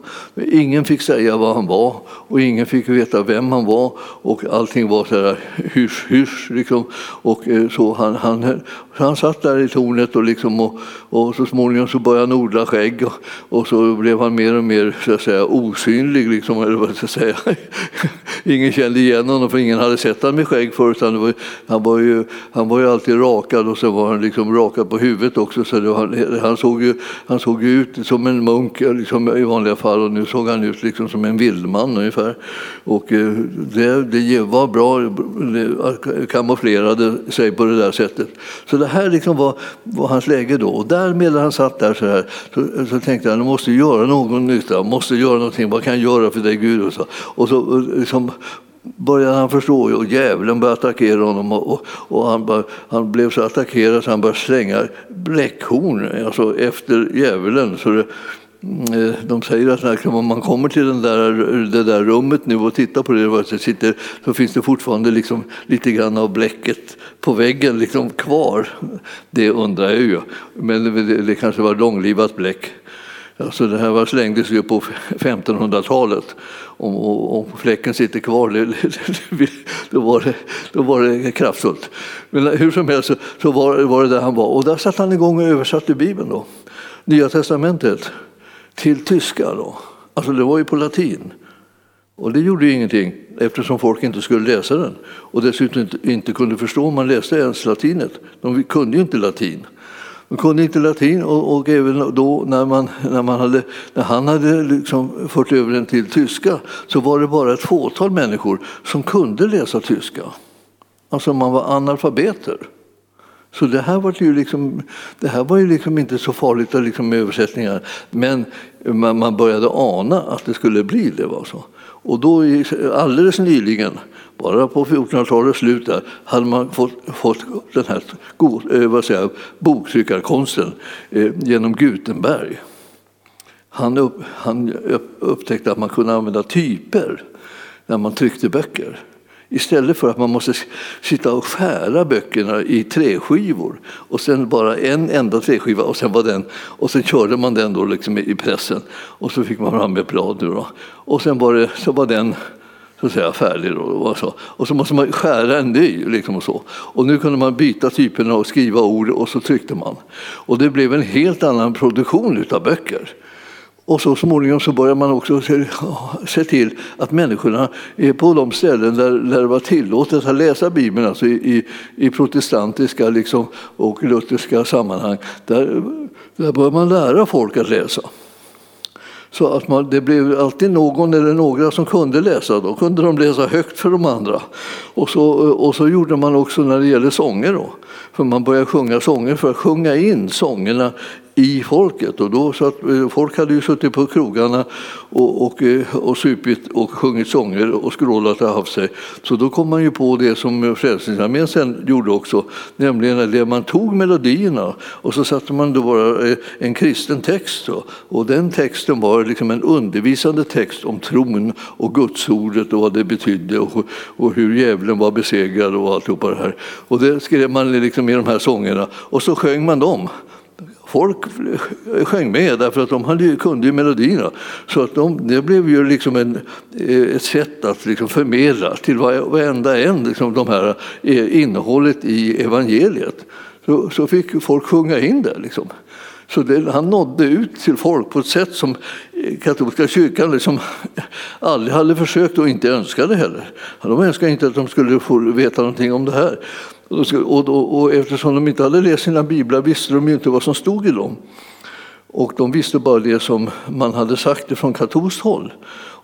Ingen fick säga vad han var och ingen fick veta vem han var och allting var så där hysch, hysch. Liksom. Och, eh, så han, han, han satt där i tornet och, liksom, och, och så småningom så började han odla skägg och, och, så blev han mer och mer så att säga, osynlig. Liksom, eller vad jag säga. ingen kände igen honom för ingen hade sett honom med skägg förut. Han var, han, var ju, han var ju alltid rakad och så var han liksom rakad på huvudet också. Så var, han såg ju han såg ut som en munk liksom, i vanliga fall och nu såg han ut liksom som en vildman ungefär. Och eh, det, det var bra, det kamouflerade sig på det där sättet. Så det här liksom var, var hans läge då. Och där medan han satt där så, här, så, så tänkte han, jag måste göra någon nytta, måste göra någonting, vad kan jag göra för dig Gud? Och så, och så liksom, började han förstå och djävulen började attackera honom och, och han, bara, han, blev så attackerad så han började slänga bläckhorn alltså efter djävulen. Så det, eh, de säger att när man kommer till den där, det där rummet nu och tittar på det, det sitter, så finns det fortfarande liksom lite grann av bläcket på väggen liksom kvar. Det undrar jag ju, men det, det kanske var långlivat bläck. Alltså det här var slängdes ju på 1500-talet. Om, om fläcken sitter kvar, då var det, då var det kraftfullt. Men hur som helst så var, var det där han var. Och där satte han igång och översatte Bibeln, då. Nya testamentet, till tyska. Då. Alltså det var ju på latin. Och det gjorde ju ingenting eftersom folk inte skulle läsa den och dessutom inte, inte kunde förstå om man läste ens latinet. De kunde ju inte latin. De kunde inte latin och, och även då när, man, när, man hade, när han hade liksom fört över den till tyska så var det bara ett fåtal människor som kunde läsa tyska. Alltså man var analfabeter. Så det här var ju, liksom, det här var ju liksom inte så farligt liksom med översättningar men man började ana att det skulle bli det. Var så. Och då alldeles nyligen bara på 1400-talets slut där, hade man fått, fått den här god, eh, vad säger, boktryckarkonsten eh, genom Gutenberg. Han, upp, han upptäckte att man kunde använda typer när man tryckte böcker. Istället för att man måste sitta och skära böckerna i träskivor och sen bara en enda träskiva och sen var den och sen körde man den då liksom i pressen och så fick man fram ett blad nu då. och sen var det så var den så att säga, färdig. Då, och, så. och så måste man skära en ny. Liksom och, så. och nu kunde man byta typerna och skriva ord och så tryckte man. Och det blev en helt annan produktion av böcker. Och så småningom så började man också se, se till att människorna är på de ställen där, där det var tillåtet att läsa Bibeln, alltså i, i, i protestantiska liksom, och lutherska sammanhang, där, där började man lära folk att läsa. Så att man, det blev alltid någon eller några som kunde läsa. Då kunde de läsa högt för de andra. Och så, och så gjorde man också när det gäller sånger. Då. För man började sjunga sånger för att sjunga in sångerna i folket. Och då satt, eh, folk hade ju suttit på krogarna och, och, eh, och supit och sjungit sånger och skrålat och haft sig. Så då kom man ju på det som Frälsningsarmén sen gjorde också, nämligen att man tog melodierna och så satte man då bara eh, en kristen text. Då. Och den texten var liksom en undervisande text om tron och gudsordet och vad det betydde och, och hur djävulen var besegrad och alltihopa det här. Och det skrev man liksom i de här sångerna och så sjöng man dem. Folk sjöng med därför att de hade, kunde ju melodierna. Så att de, det blev ju liksom en, eh, ett sätt att liksom förmedla till varenda en liksom de här eh, innehållet i evangeliet. Så, så fick folk sjunga in det. Liksom. Så det, han nådde ut till folk på ett sätt som katolska kyrkan liksom aldrig hade försökt och inte önskade heller. De önskade inte att de skulle få veta någonting om det här. Och, och, och eftersom de inte hade läst sina biblar visste de ju inte vad som stod i dem. Och de visste bara det som man hade sagt från katolskt håll.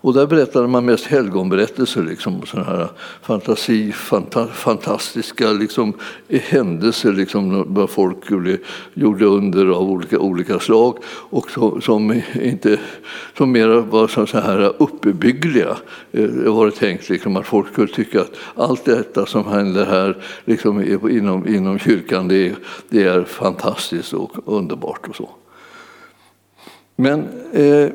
Och där berättade man mest helgonberättelser, liksom, sådana här fantasi, fanta, fantastiska liksom, eh, händelser liksom, där folk gjorde under av olika, olika slag och så, som, inte, som mer var så, så här uppbyggliga. Eh, det var tänkt liksom, att folk skulle tycka att allt detta som händer här liksom, inom, inom kyrkan det, det är fantastiskt och underbart och så. Men eh,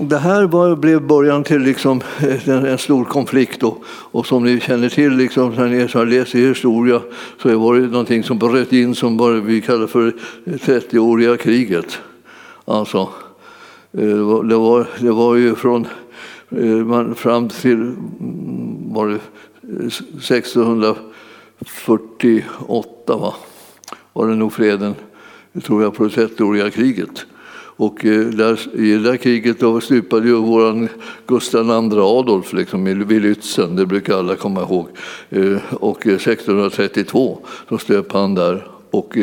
det här var, blev början till liksom eh, en, en, stor konflikt. Och, och som ni känner till, liksom, när ni har läst i historia, så var det någonting som bröt in som bara vi kallar för 30-åriga kriget. Alltså, eh, det var, det var, det var ju från eh, man, fram till mm, var det 1648 va? var det nog freden, tror jag, på det 30-åriga kriget. Och eh, där, i det där kriget då stupade ju vår Gustav II Adolf liksom, vid Lützen, det brukar alla komma ihåg. Eh, och eh, 1632 så stöp han där och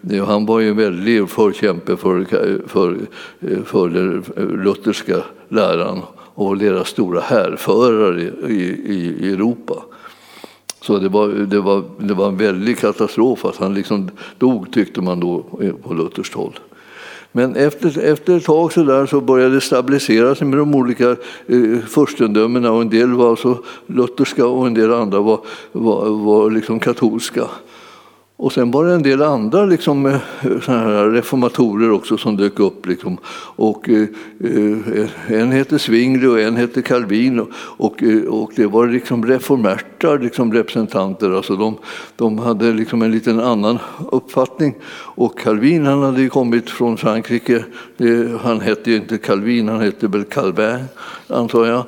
det, han var ju en väldig förkämpe för, för, för den lutherska läran och deras stora härförare i, i, i Europa. Så det var, det, var, det var en väldig katastrof att han liksom dog, tyckte man då på lutherskt håll. Men efter, efter ett tag så, där så började det stabilisera sig med de olika eh, furstendömena och en del var så lutherska och en del andra var, var, var liksom katolska. Och sen var det en del andra liksom, eh, här reformatorer också som dök upp. Liksom. Och, eh, eh, en hette Zwingli och en hette Calvin. Och, och, eh, och det var liksom reformerta liksom, representanter. Alltså de, de hade liksom en liten annan uppfattning. Och Calvin han hade kommit från Frankrike. Han hette ju inte Calvin, han hette väl Calvin, antar jag.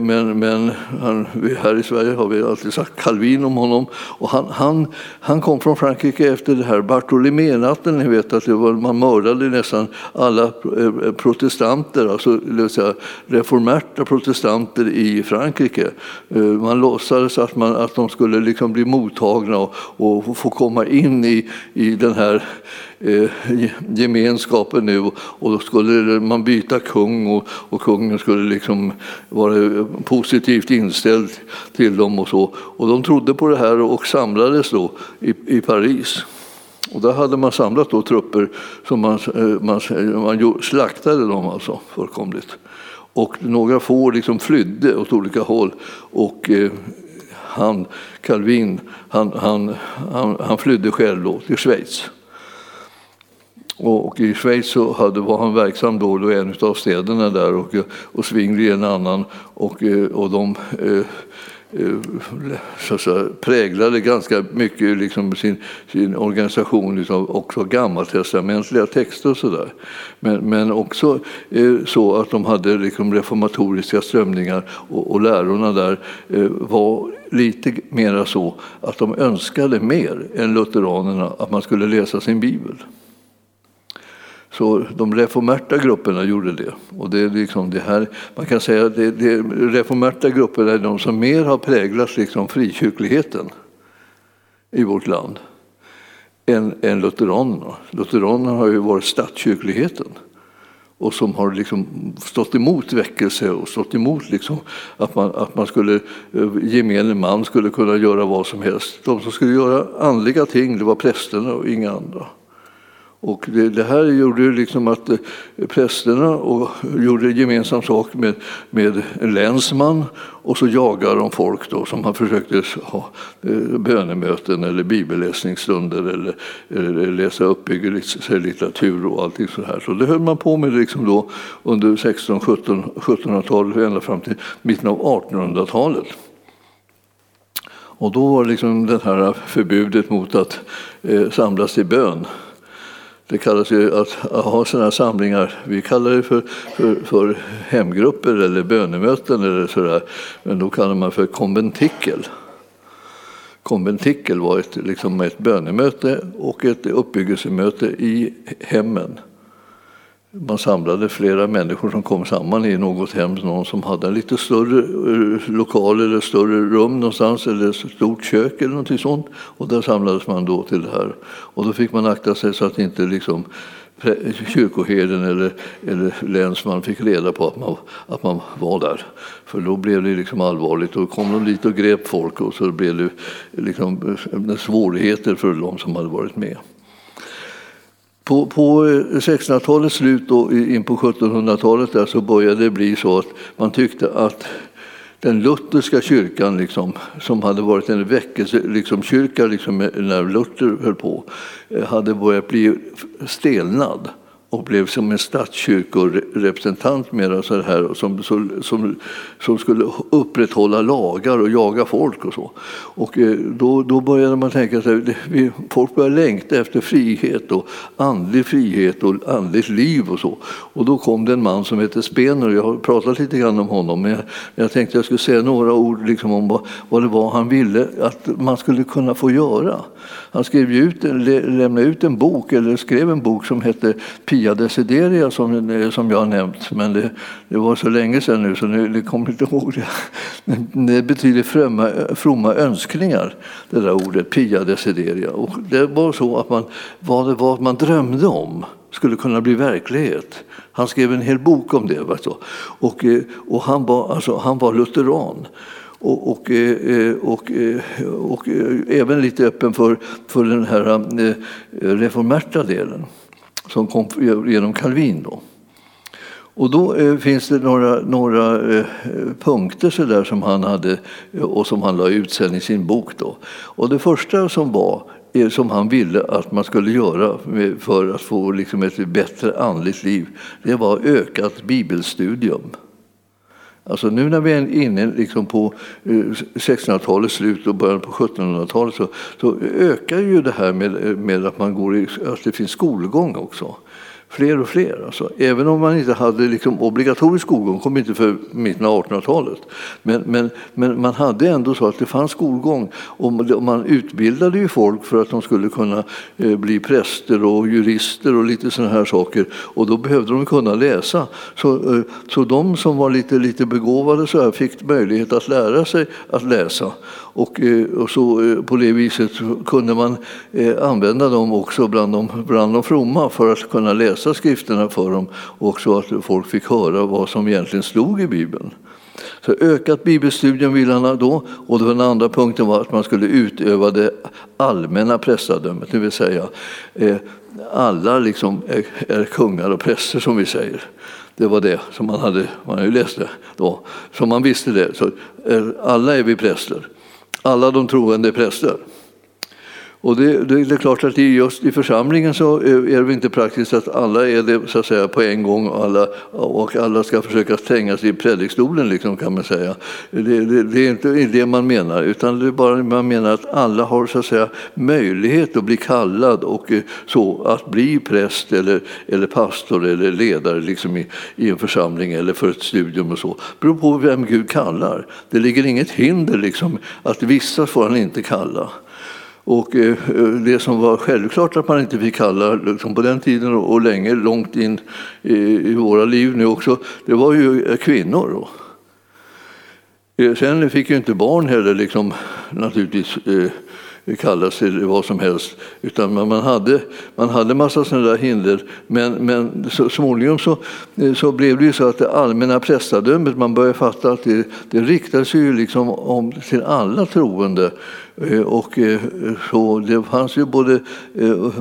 Men, men han, här i Sverige har vi alltid sagt Calvin om honom. Och han, han, han kom från Frankrike efter det här Bartholomé-natten. Ni vet att det var, man mördade nästan alla eh, protestanter, alltså säga, reformerta protestanter i Frankrike. Eh, man låtsades att, man, att de skulle liksom bli mottagna och, och få komma in i, i den här Eh, gemenskapen nu och då skulle man byta kung och, och kungen skulle liksom vara eh, positivt inställd till dem och så. Och de trodde på det här och samlades då i, i Paris. Och där hade man samlat då trupper som man, eh, man, man slaktade dem alltså fullkomligt. Och några få liksom flydde åt olika håll. Och eh, han, Calvin, han, han, han, han flydde själv då till Schweiz. Och i Schweiz så hade, var han verksam då i en av städerna där och, och Zwingli i en annan. Och, eh, och de eh, eh, så säga, präglade ganska mycket liksom sin, sin organisation av också gammaltestamentliga texter och sådär. Men, men också eh, så att de hade liksom reformatoriska strömningar och, och lärorna där eh, var lite mera så att de önskade mer än lutheranerna att man skulle läsa sin bibel. Så de reformerta grupperna gjorde det. Och det är liksom det här, man kan säga att det, det, reformerta grupperna är de som mer har präglat liksom frikyrkligheten i vårt land än, än lutheranerna. Lutheranerna har ju varit statskyrkligheten och som har liksom stått emot väckelse och stått emot liksom att, man, att man skulle, eh, gemene man skulle kunna göra vad som helst. De som skulle göra andliga ting det var prästerna och inga andra. Och det, det, här gjorde ju liksom att eh, prästerna och gjorde gemensam sak med, med en länsman och så jagade de folk då som han försökte ha eh, bönemöten eller bibelläsningsstunder eller, eller läsa uppbyggelselitteratur och allting så här. Så det höll man på med liksom då under 16 1700-talet ända fram till mitten av 1800-talet. Och då var liksom det här förbudet mot att eh, samlas i bön det kallas ju att ha sådana samlingar, vi kallar det för, för, för hemgrupper eller bönemöten eller sådär, men då kallar man för konventikel. Konventikel var ett, liksom ett bönemöte och ett uppbyggelsemöte i hemmen. Man samlade flera människor som kom samman i något hem, någon som hade en lite större eh, lokal eller större rum någonstans eller ett stort kök eller något sånt. Och där samlades man då till det här. Och då fick man akta sig så att inte liksom kyrkoherden eller, eller länsman fick reda på att man, att man var där. För då blev det liksom allvarligt. Då kom de dit och grep folk och så blev det liksom eh, svårigheter för de som hade varit med. På, på eh, 1600-talets slut och in på 1700-talet så började det bli så att man tyckte att den lutherska kyrkan, liksom, som hade varit en väckelsekyrka liksom, kyrka, liksom, eh, när Luther höll på, eh, hade börjat bli stelnad och blev som en statskyrkorepresentant mera så här, som, som, som, skulle upprätthålla lagar och jaga folk och så. Och eh, då, då började man tänka sig folk började längta efter frihet och andlig frihet och andligt liv och så. Och då kom det en man som hette Spener, jag har pratat lite grann om honom, men jag, jag tänkte jag skulle säga några ord liksom om vad, vad det var han ville att man skulle kunna få göra. Han skrev ut, lämnade ut en bok, eller skrev en bok som hette Pia Desideria som, eh, som jag har nämnt. Men det, det var så länge sedan nu så nu, det kommer inte ihåg det. Det betyder fromma, fromma önskningar, det där ordet Pia Desideria. Och det var så att man, vad det var man drömde om skulle kunna bli verklighet. Han skrev en hel bok om det. Och, eh, och han, var, alltså, han var lutheran och, och, eh, och, eh, och, eh, även lite öppen för, för den här reformerta delen som kom genom Calvin. Då. Och då finns det några, några punkter så där som han hade och som han la ut sen i sin bok. Då. Och det första som var som han ville att man skulle göra för att få liksom ett bättre andligt liv, det var ökat bibelstudium. Alltså nu när vi är inne liksom på eh, 1600-talets slut och början på 1700-talet så, så, ökar ju det här med, eh, med att, man går i, att det finns skolgång också fler och fler. Alltså. Även om man inte hade liksom obligatorisk skolgång, kom inte för mitten av 1800-talet. Men, men, men man hade ändå så att det fanns skolgång och man utbildade ju folk för att de skulle kunna eh, bli präster och jurister och lite sådana här saker. Och då behövde de kunna läsa. Så, eh, så de som var lite, lite begåvade så här fick möjlighet att lära sig att läsa. Och, eh, och så, på det viset kunde man använda dem också bland de, bland de fromma för att kunna läsa läsa skrifterna för dem och så att folk fick höra vad som egentligen stod i Bibeln. Så ökat bibelstudium ville han då. Och den andra punkten var att man skulle utöva det allmänna prästadömet, det vill säga eh, alla liksom är, är kungar och präster som vi säger. Det var det som man hade, man hade läst det då, så man visste det. Så eh, alla är vi präster. Alla de troende är präster. Och det, det, det, är klart att just i församlingen så är det inte praktiskt att alla är det så att säga, på en gång och alla, och alla ska försöka stänga sig i predikstolen liksom, kan man säga. Det, det, det, är inte det man menar, utan det är bara man menar att alla har så att säga, möjlighet att bli kallad och eh, så att bli präst eller, eller pastor eller ledare liksom i, i en församling eller för ett studium och så. Det beror på vem Gud kallar. Det ligger inget hinder liksom, att vissa får han inte kalla. Och eh, det som var självklart att man inte fick kalla liksom på den tiden och länge, långt in eh, i våra liv nu också, det var ju eh, kvinnor. Sen fick ju inte barn heller liksom, naturligtvis kallas till vad som helst. Utan man hade, man hade massa sådana där hinder. Men, men så småningom så, så blev det ju så att det allmänna prästadömet, man började fatta att det, det riktade sig ju liksom om till alla troende. Eh, och eh, så det fanns ju både eh,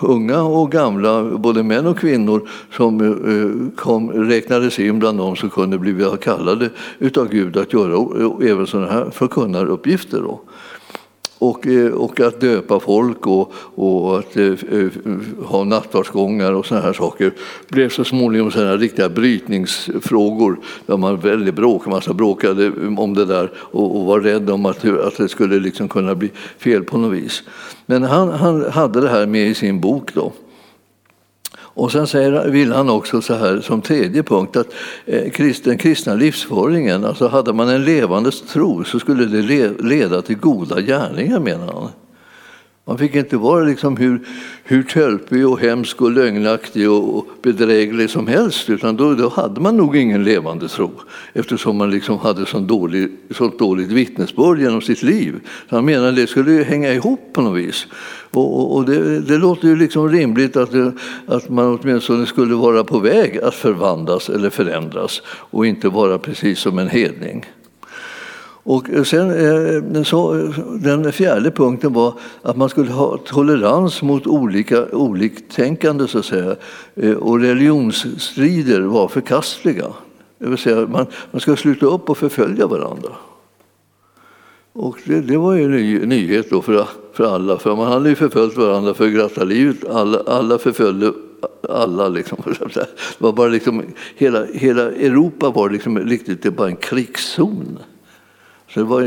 unga och gamla, både män och kvinnor som kom, räknades in bland dem som kunde bli kallade utav Gud att göra även sådana här förkunnaruppgifter. Då och, eh, och att döpa folk och, och att eh, eh, ha nattvardsgångar och sådana här saker blev så småningom sådana riktiga brytningsfrågor där man väldigt bråkade, massa bråkade om det där och, och var rädd om att, att det skulle liksom kunna bli fel på något vis. Men han, han hade det här med i sin bok. då. Och sen säger, vill han också så här som tredje punkt att eh, den kristna livsföringen, alltså hade man en levande tro så skulle det leda till goda gärningar menar han. Man fick inte vara liksom hur, hur tölpig och hemsk och lögnaktig och bedräglig som helst utan då, då hade man nog ingen levande tro eftersom man liksom hade så dålig, sånt dåligt vittnesbörd genom sitt liv. Så han menade att det skulle hänga ihop på något vis. Och, och det, det, låter ju liksom rimligt att, det, att man åtminstone skulle vara på väg att förvandlas eller förändras och inte vara precis som en hedning. Och sen, eh, så, den fjärde punkten var att man skulle ha tolerans mot olika oliktänkande så att säga. Eh, och religionsstrider var förkastliga. Det vill säga man, man ska sluta upp och förfölja varandra. Och det, det var ju en ny, nyhet då för, för alla, för man hade ju förföljt varandra för gratta livet. Alla, alla förföljde alla. Liksom. Det var bara liksom, hela, hela Europa var liksom riktigt bara en krigszon. Så det var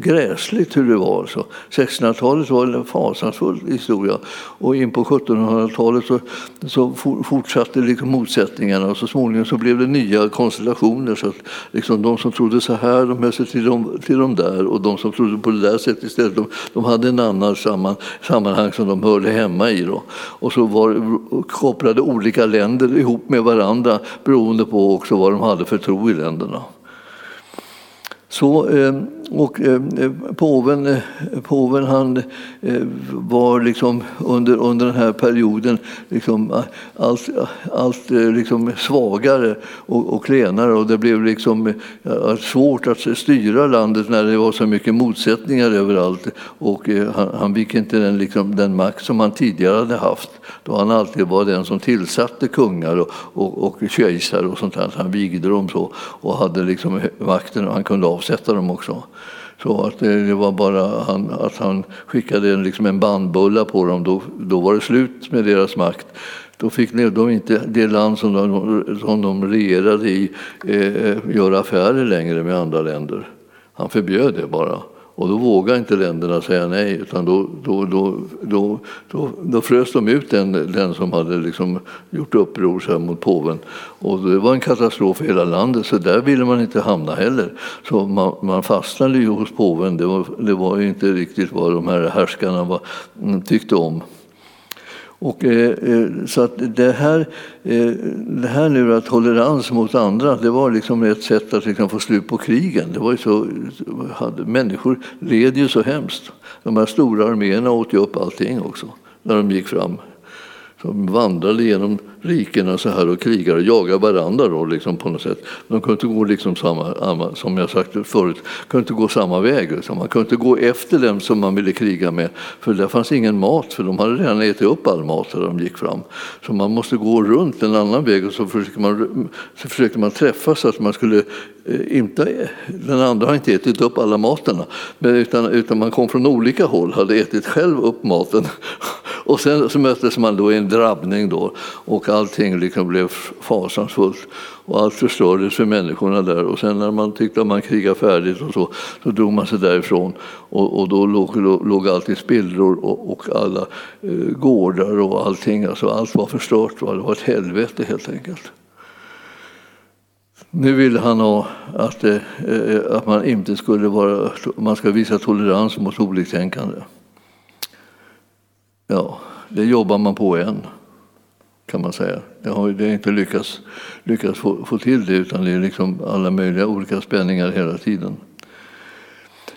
gräsligt hur det var. 1600-talet var en fasansfull historia. Och in på 1700-talet så, så fortsatte liksom motsättningarna och så småningom så blev det nya konstellationer. Så att liksom de som trodde så här de höll sig till de, till de där och de som trodde på det där sättet istället de, de hade en annan samman, sammanhang som de hörde hemma i. Då. Och så var, kopplade olika länder ihop med varandra beroende på också vad de hade för tro i länderna. Så, eh, och eh, påven, eh, påven han eh, var liksom under, under den här perioden liksom allt, allt liksom svagare och, och klenare och det blev liksom svårt att styra landet när det var så mycket motsättningar överallt. Och han, han fick inte den, liksom, den makt som han tidigare hade haft då han alltid var den som tillsatte kungar och, och, och kejsare och sånt där. Han vigde dem så och hade liksom makten och han kunde avsätta dem också. Så att det var bara han, att han skickade en, liksom en bandbulla på dem, då, då var det slut med deras makt. Då fick de inte det land som de, som de regerade i eh, eh göra affärer längre med andra länder. Han förbjöd det bara. Och då vågade inte länderna säga nej, utan då, då, då, då, då, då frös de ut den, den som hade liksom gjort uppror så mot påven. Och det var en katastrof för hela landet, så där ville man inte hamna heller. Så man, man fastnade ju hos påven, det var, det var inte riktigt vad de här härskarna var, tyckte om. Och, eh, eh, så att det här, eh, det här nu att tolerans mot andra, det var liksom ett sätt att liksom få slut på krigen. Det var ju så, hade, människor led ju så hemskt. De här stora arméerna åt ju upp allting också när de gick fram som vandrade genom rikena så här och krigade och jagade varandra då, liksom på något sätt. De kunde inte gå liksom samma, som jag sagt förut, kunde inte gå samma väg. Liksom. Man kunde inte gå efter dem som man ville kriga med, för där fanns ingen mat, för de hade redan ätit upp all mat när de gick fram. Så man måste gå runt en annan väg och så försökte man, så försökte man träffas så att man skulle eh, inte, den andra har inte ätit upp alla materna, utan, utan man kom från olika håll, hade ätit själv upp maten och sen så möttes man då i en drabbning då och allting liksom blev fasansfullt och allt förstördes för människorna där. Och sen när man tyckte att man krigade färdigt och så, så drog man sig därifrån och, och då låg, låg allt i spillror och, och alla eh, gårdar och allting. Alltså allt var förstört, va? det var ett helvete helt enkelt. Nu ville han ha att, eh, eh att man inte skulle vara, man ska visa tolerans mot oliktänkande. Ja, det jobbar man på än, kan man säga. Jag har det inte lyckats, lyckats få, få till det, utan det är liksom alla möjliga olika spänningar hela tiden.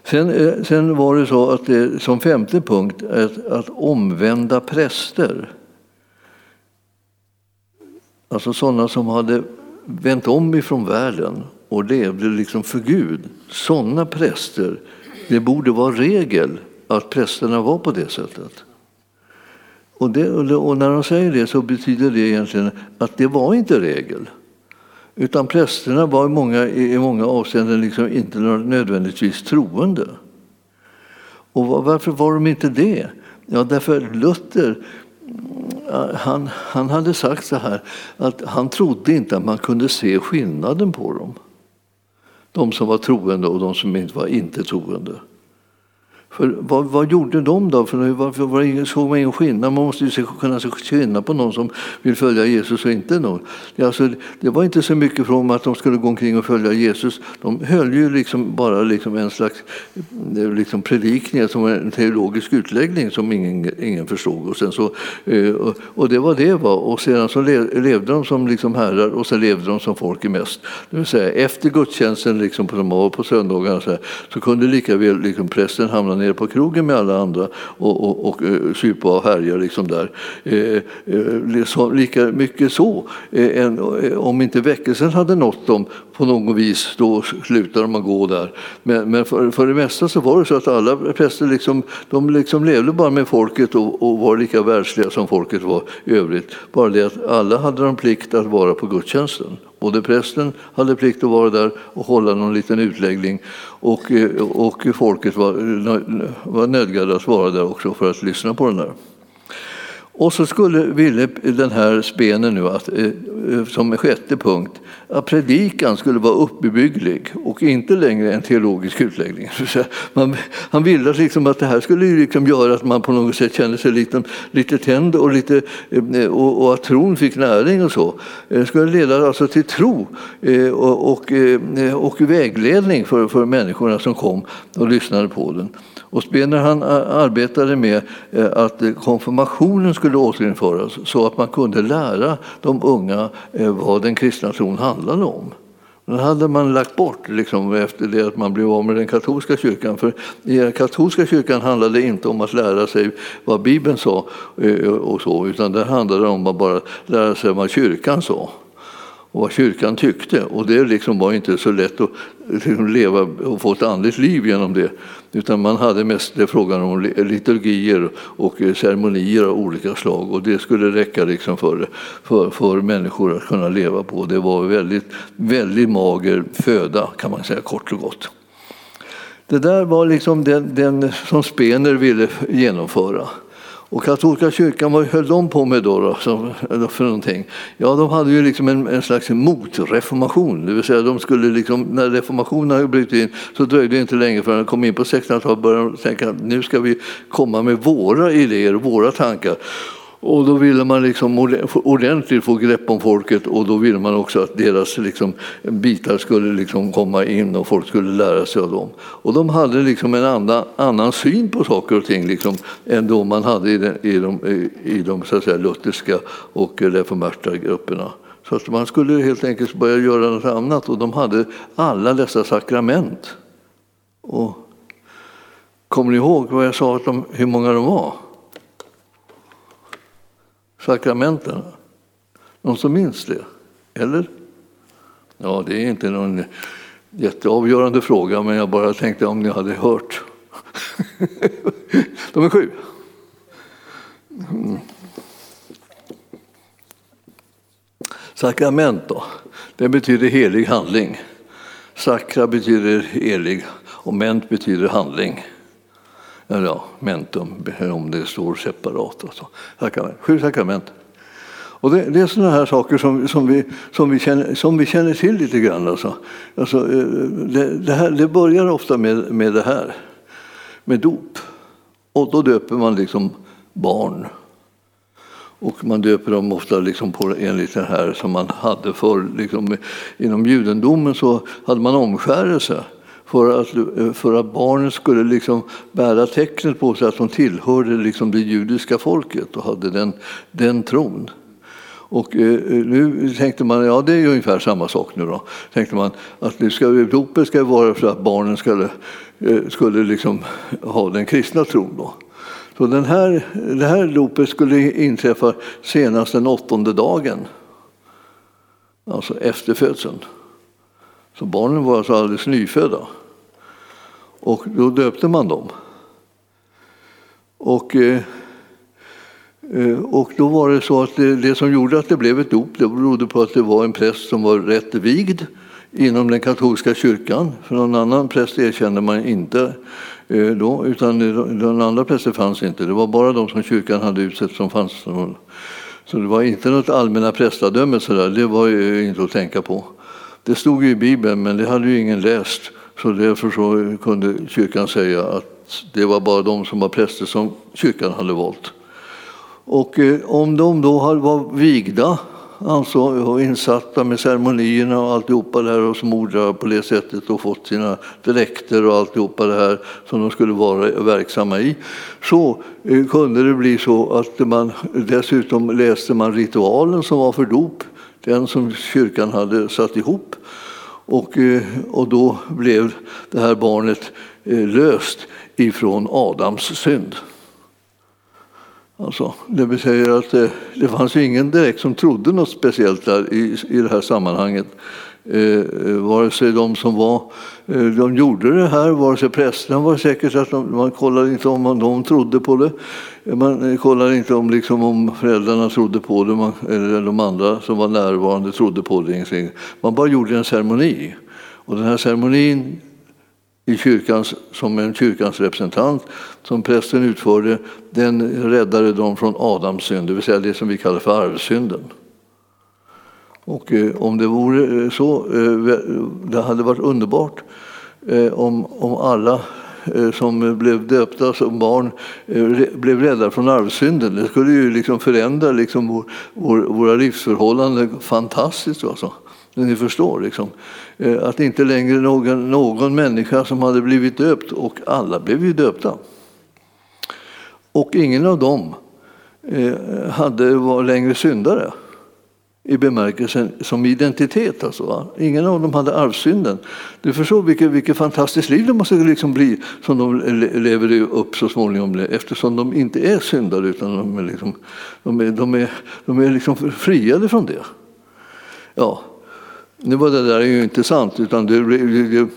Sen, eh, sen var det så att det, som femte punkt att, att omvända präster. Alltså sådana som hade vänt om ifrån världen och levde liksom för Gud. Sådana präster, det borde vara regel att prästerna var på det sättet. Och, det, och när de säger det så betyder det egentligen att det var inte regel. Utan prästerna var i många, i många avseenden liksom inte nödvändigtvis troende. Och varför var de inte det? Ja, därför Luther eh, han, han hade sagt så här att han trodde inte att man kunde se skillnaden på dem. De som var troende och de som inte var inte troende. För vad, vad, gjorde de då? För varför var såg man ingen skillnad? Man måste ju kunna se skillnad på någon som vill följa Jesus och inte någon. Det, alltså, det var inte så mycket från att de skulle gå omkring och följa Jesus. De höll ju liksom bara liksom en slags eh, liksom predikning, som en teologisk utläggning som ingen, ingen förstod. Och, sen så, eh, och det var det. Var. Och sedan så levde de som liksom herrar och så levde de som folk är mest. Det vill säga, efter gudstjänsten liksom på, på söndagarna så, här, så kunde lika väl liksom prästen hamna nere på krogen med alla andra och, och, och eh, supa och härja liksom där. Eh, eh så, lika mycket så. Eh, en, om inte väckelsen hade nått dem på något vis, då slutade de att gå där. Men, men för, för det mesta så var det så att alla präster liksom, de liksom levde bara med folket och, och var lika världsliga som folket var i övrigt. Bara det att alla hade de plikt att vara på gudstjänsten. Både prästen hade plikt att vara där och hålla någon liten utläggning och, eh, och folket var, var nödgade att vara där också för att lyssna på den där. Och så skulle, ville den här spenen nu, att, eh, eh, som sjätte punkt, att predikan skulle vara uppbygglig och inte längre en teologisk utläggning. Man, han ville liksom att det här skulle liksom göra att man på något sätt kände sig lite, lite tänd och, lite, eh, och, och att tron fick näring och så. Det skulle leda alltså till tro eh, och, och, och vägledning för, för människorna som kom och lyssnade på den. Och Spener han arbetade med att konfirmationen skulle återinföras så att man kunde lära de unga vad den kristna tron handlade om. Den hade man lagt bort liksom, efter det att man blev av med den katolska kyrkan. För i den katolska kyrkan handlade det inte om att lära sig vad Bibeln sa, eh, och så, utan det handlade om att bara lära sig vad kyrkan sa och vad kyrkan tyckte. Och det liksom var inte så lätt att liksom leva och få ett andligt liv genom det. Utan man hade mest det frågan om liturgier och eh, ceremonier av olika slag. Och det skulle räcka liksom för, för, för människor att kunna leva på. Det var väldigt, väldigt mager föda kan man säga kort och gott. Det där var liksom den, den som Spener ville genomföra. Och katolska kyrkan, vad höll de på med då, då för någonting? Ja, de hade ju liksom en, en slags motreformation, det vill säga de skulle liksom, när reformationen hade brutit in så dröjde det inte länge förrän de kom in på 1600-talet och började tänka att nu ska vi komma med våra idéer, våra tankar. Och då ville man liksom ordentligt få grepp om folket och då ville man också att deras liksom bitar skulle liksom komma in och folk skulle lära sig av dem. Och de hade liksom en annan, annan syn på saker och ting liksom, än då man hade i, den, i de, i de så att säga, lutherska och reformerta grupperna. Så att man skulle helt enkelt börja göra något annat och de hade alla dessa sakrament. Och, kommer ni ihåg vad jag sa att de, hur många de var? Sakramenten. Någon som minns det? Eller? Ja, det är inte någon jätteavgörande fråga, men jag bara tänkte om ni hade hört. De är sju. Mm. Sakrament då, det betyder helig handling. Sakra betyder helig och ment betyder handling eller ja, mentum om det står separat. Alltså. Sju sakrament. Och det, det, är sådana här saker som, som, vi, som, vi känner, som vi känner till lite grann. Alltså. Alltså, eh, det, det, här, det börjar ofta med, med det här, med dop. Och då döper man liksom barn. Och man döper dem ofta liksom på enligt det här som man hade förr. Liksom, inom judendomen så hade man omskärelse för att, eh, för att barnen skulle liksom bära tecknet på sig att de tillhörde liksom det judiska folket och hade den, den tron. Och eh, eh nu tänkte man, ja det är ju ungefär samma sak nu då, tänkte man att nu ska, dopet ska vara för att barnen skulle, eh, skulle liksom ha den kristna tron. Då. Så den här, det här dopet skulle inträffa senast den åttonde dagen, alltså efter födseln. Så barnen var alltså alldeles nyfödda. Och då döpte man dem. Och, eh, eh, och då var det så att det, det, som gjorde att det blev ett dop det berodde på att det var en präst som var rätt vigd inom den katolska kyrkan. För någon annan präst erkände man inte eh, då, utan den andra prästen fanns inte. Det var bara de som kyrkan hade utsett som fanns. Så det var inte något allmänna prästadöme, så där. det var ju inte att tänka på. Det stod ju i Bibeln, men det hade ju ingen läst. Så därför så kunde kyrkan säga att det var bara de som var präster som kyrkan hade valt. Och eh, om de då var vigda, alltså och insatta med ceremonierna och alltihopa det här och smorda på det sättet och fått sina dräkter och alltihopa det här som de skulle vara verksamma i, så eh, kunde det bli så att man dessutom läste man ritualen som var för dop, den som kyrkan hade satt ihop. Och, eh, och då blev det här barnet eh, löst ifrån Adams synd. Alltså, det vill säga att det, det fanns ingen direkt som trodde något speciellt där i, i det här sammanhanget. Eh, eh, vare sig de som var, eh, de gjorde det här, vare sig prästerna var säkert att de, man kollade inte om de trodde på det. Man kollade inte om, liksom, om föräldrarna trodde på det man, eller de andra som var närvarande trodde på det. Man bara gjorde en ceremoni. Och den här ceremonin i kyrkans, som en kyrkans representant som prästen utförde, den räddade dem från Adams synd, det vill säga det som vi kallar för arvsynden. Och eh, om det vore eh, så, eh, det hade varit underbart eh, om, om alla eh, som blev döpta som barn blev rädda från arvsynden. Det skulle ju liksom förändra liksom vår, vår, våra livsförhållanden fantastiskt. Alltså. Ni förstår, liksom. att inte längre någon, någon människa som hade blivit döpt, och alla blev ju döpta. Och ingen av dem hade, var längre syndare i bemärkelsen som identitet. Alltså, va? Ingen av dem hade arvsynden. Du förstår vilket, vilket fantastiskt liv det måste liksom bli som de lever upp så småningom eftersom de inte är syndare utan de är, liksom, de är, de är, de är liksom friade från det. Ja, nu var det där ju inte sant, utan det, det, det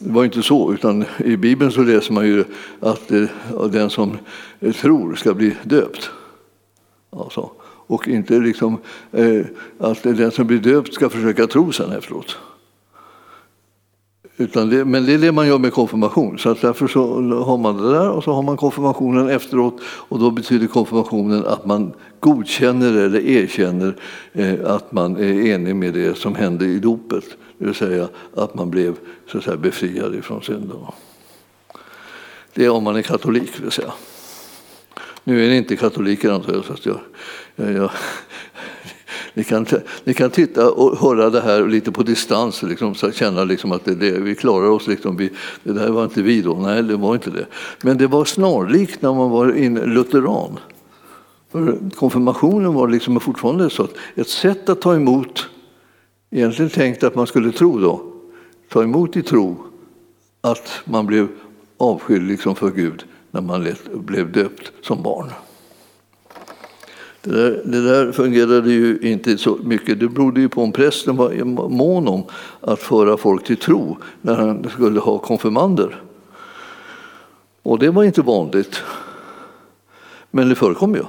var inte så, utan i Bibeln så läser man ju att eh, den som tror ska bli döpt. Alltså och inte liksom, eh, att den som blir döpt ska försöka tro sen efteråt. Utan det, men det är det man gör med konfirmation. Så att därför så har man det där och så har man konfirmationen efteråt. Och då betyder konfirmationen att man godkänner eller erkänner eh, att man är enig med det som hände i dopet. Det vill säga att man blev så att säga, befriad ifrån synden. Det är om man är katolik, vill säga. Nu är ni inte katoliker antar jag, så att jag, jag, jag ni kan, ni kan titta och höra det här lite på distans och liksom, känna liksom att det, det, vi klarar oss. Liksom, vi, det där var inte vi då. Nej, det var inte det. Men det var snarlikt när man var in lutheran. För konfirmationen var liksom fortfarande så att ett sätt att ta emot, egentligen tänkt att man skulle tro då, ta emot i tro att man blev avskild liksom för Gud när man blev döpt som barn. Det där, det där, fungerade ju inte så mycket. Det berodde ju på om prästen var mån om att föra folk till tro när han skulle ha konfirmander. Och det var inte vanligt. Men det förekom ju.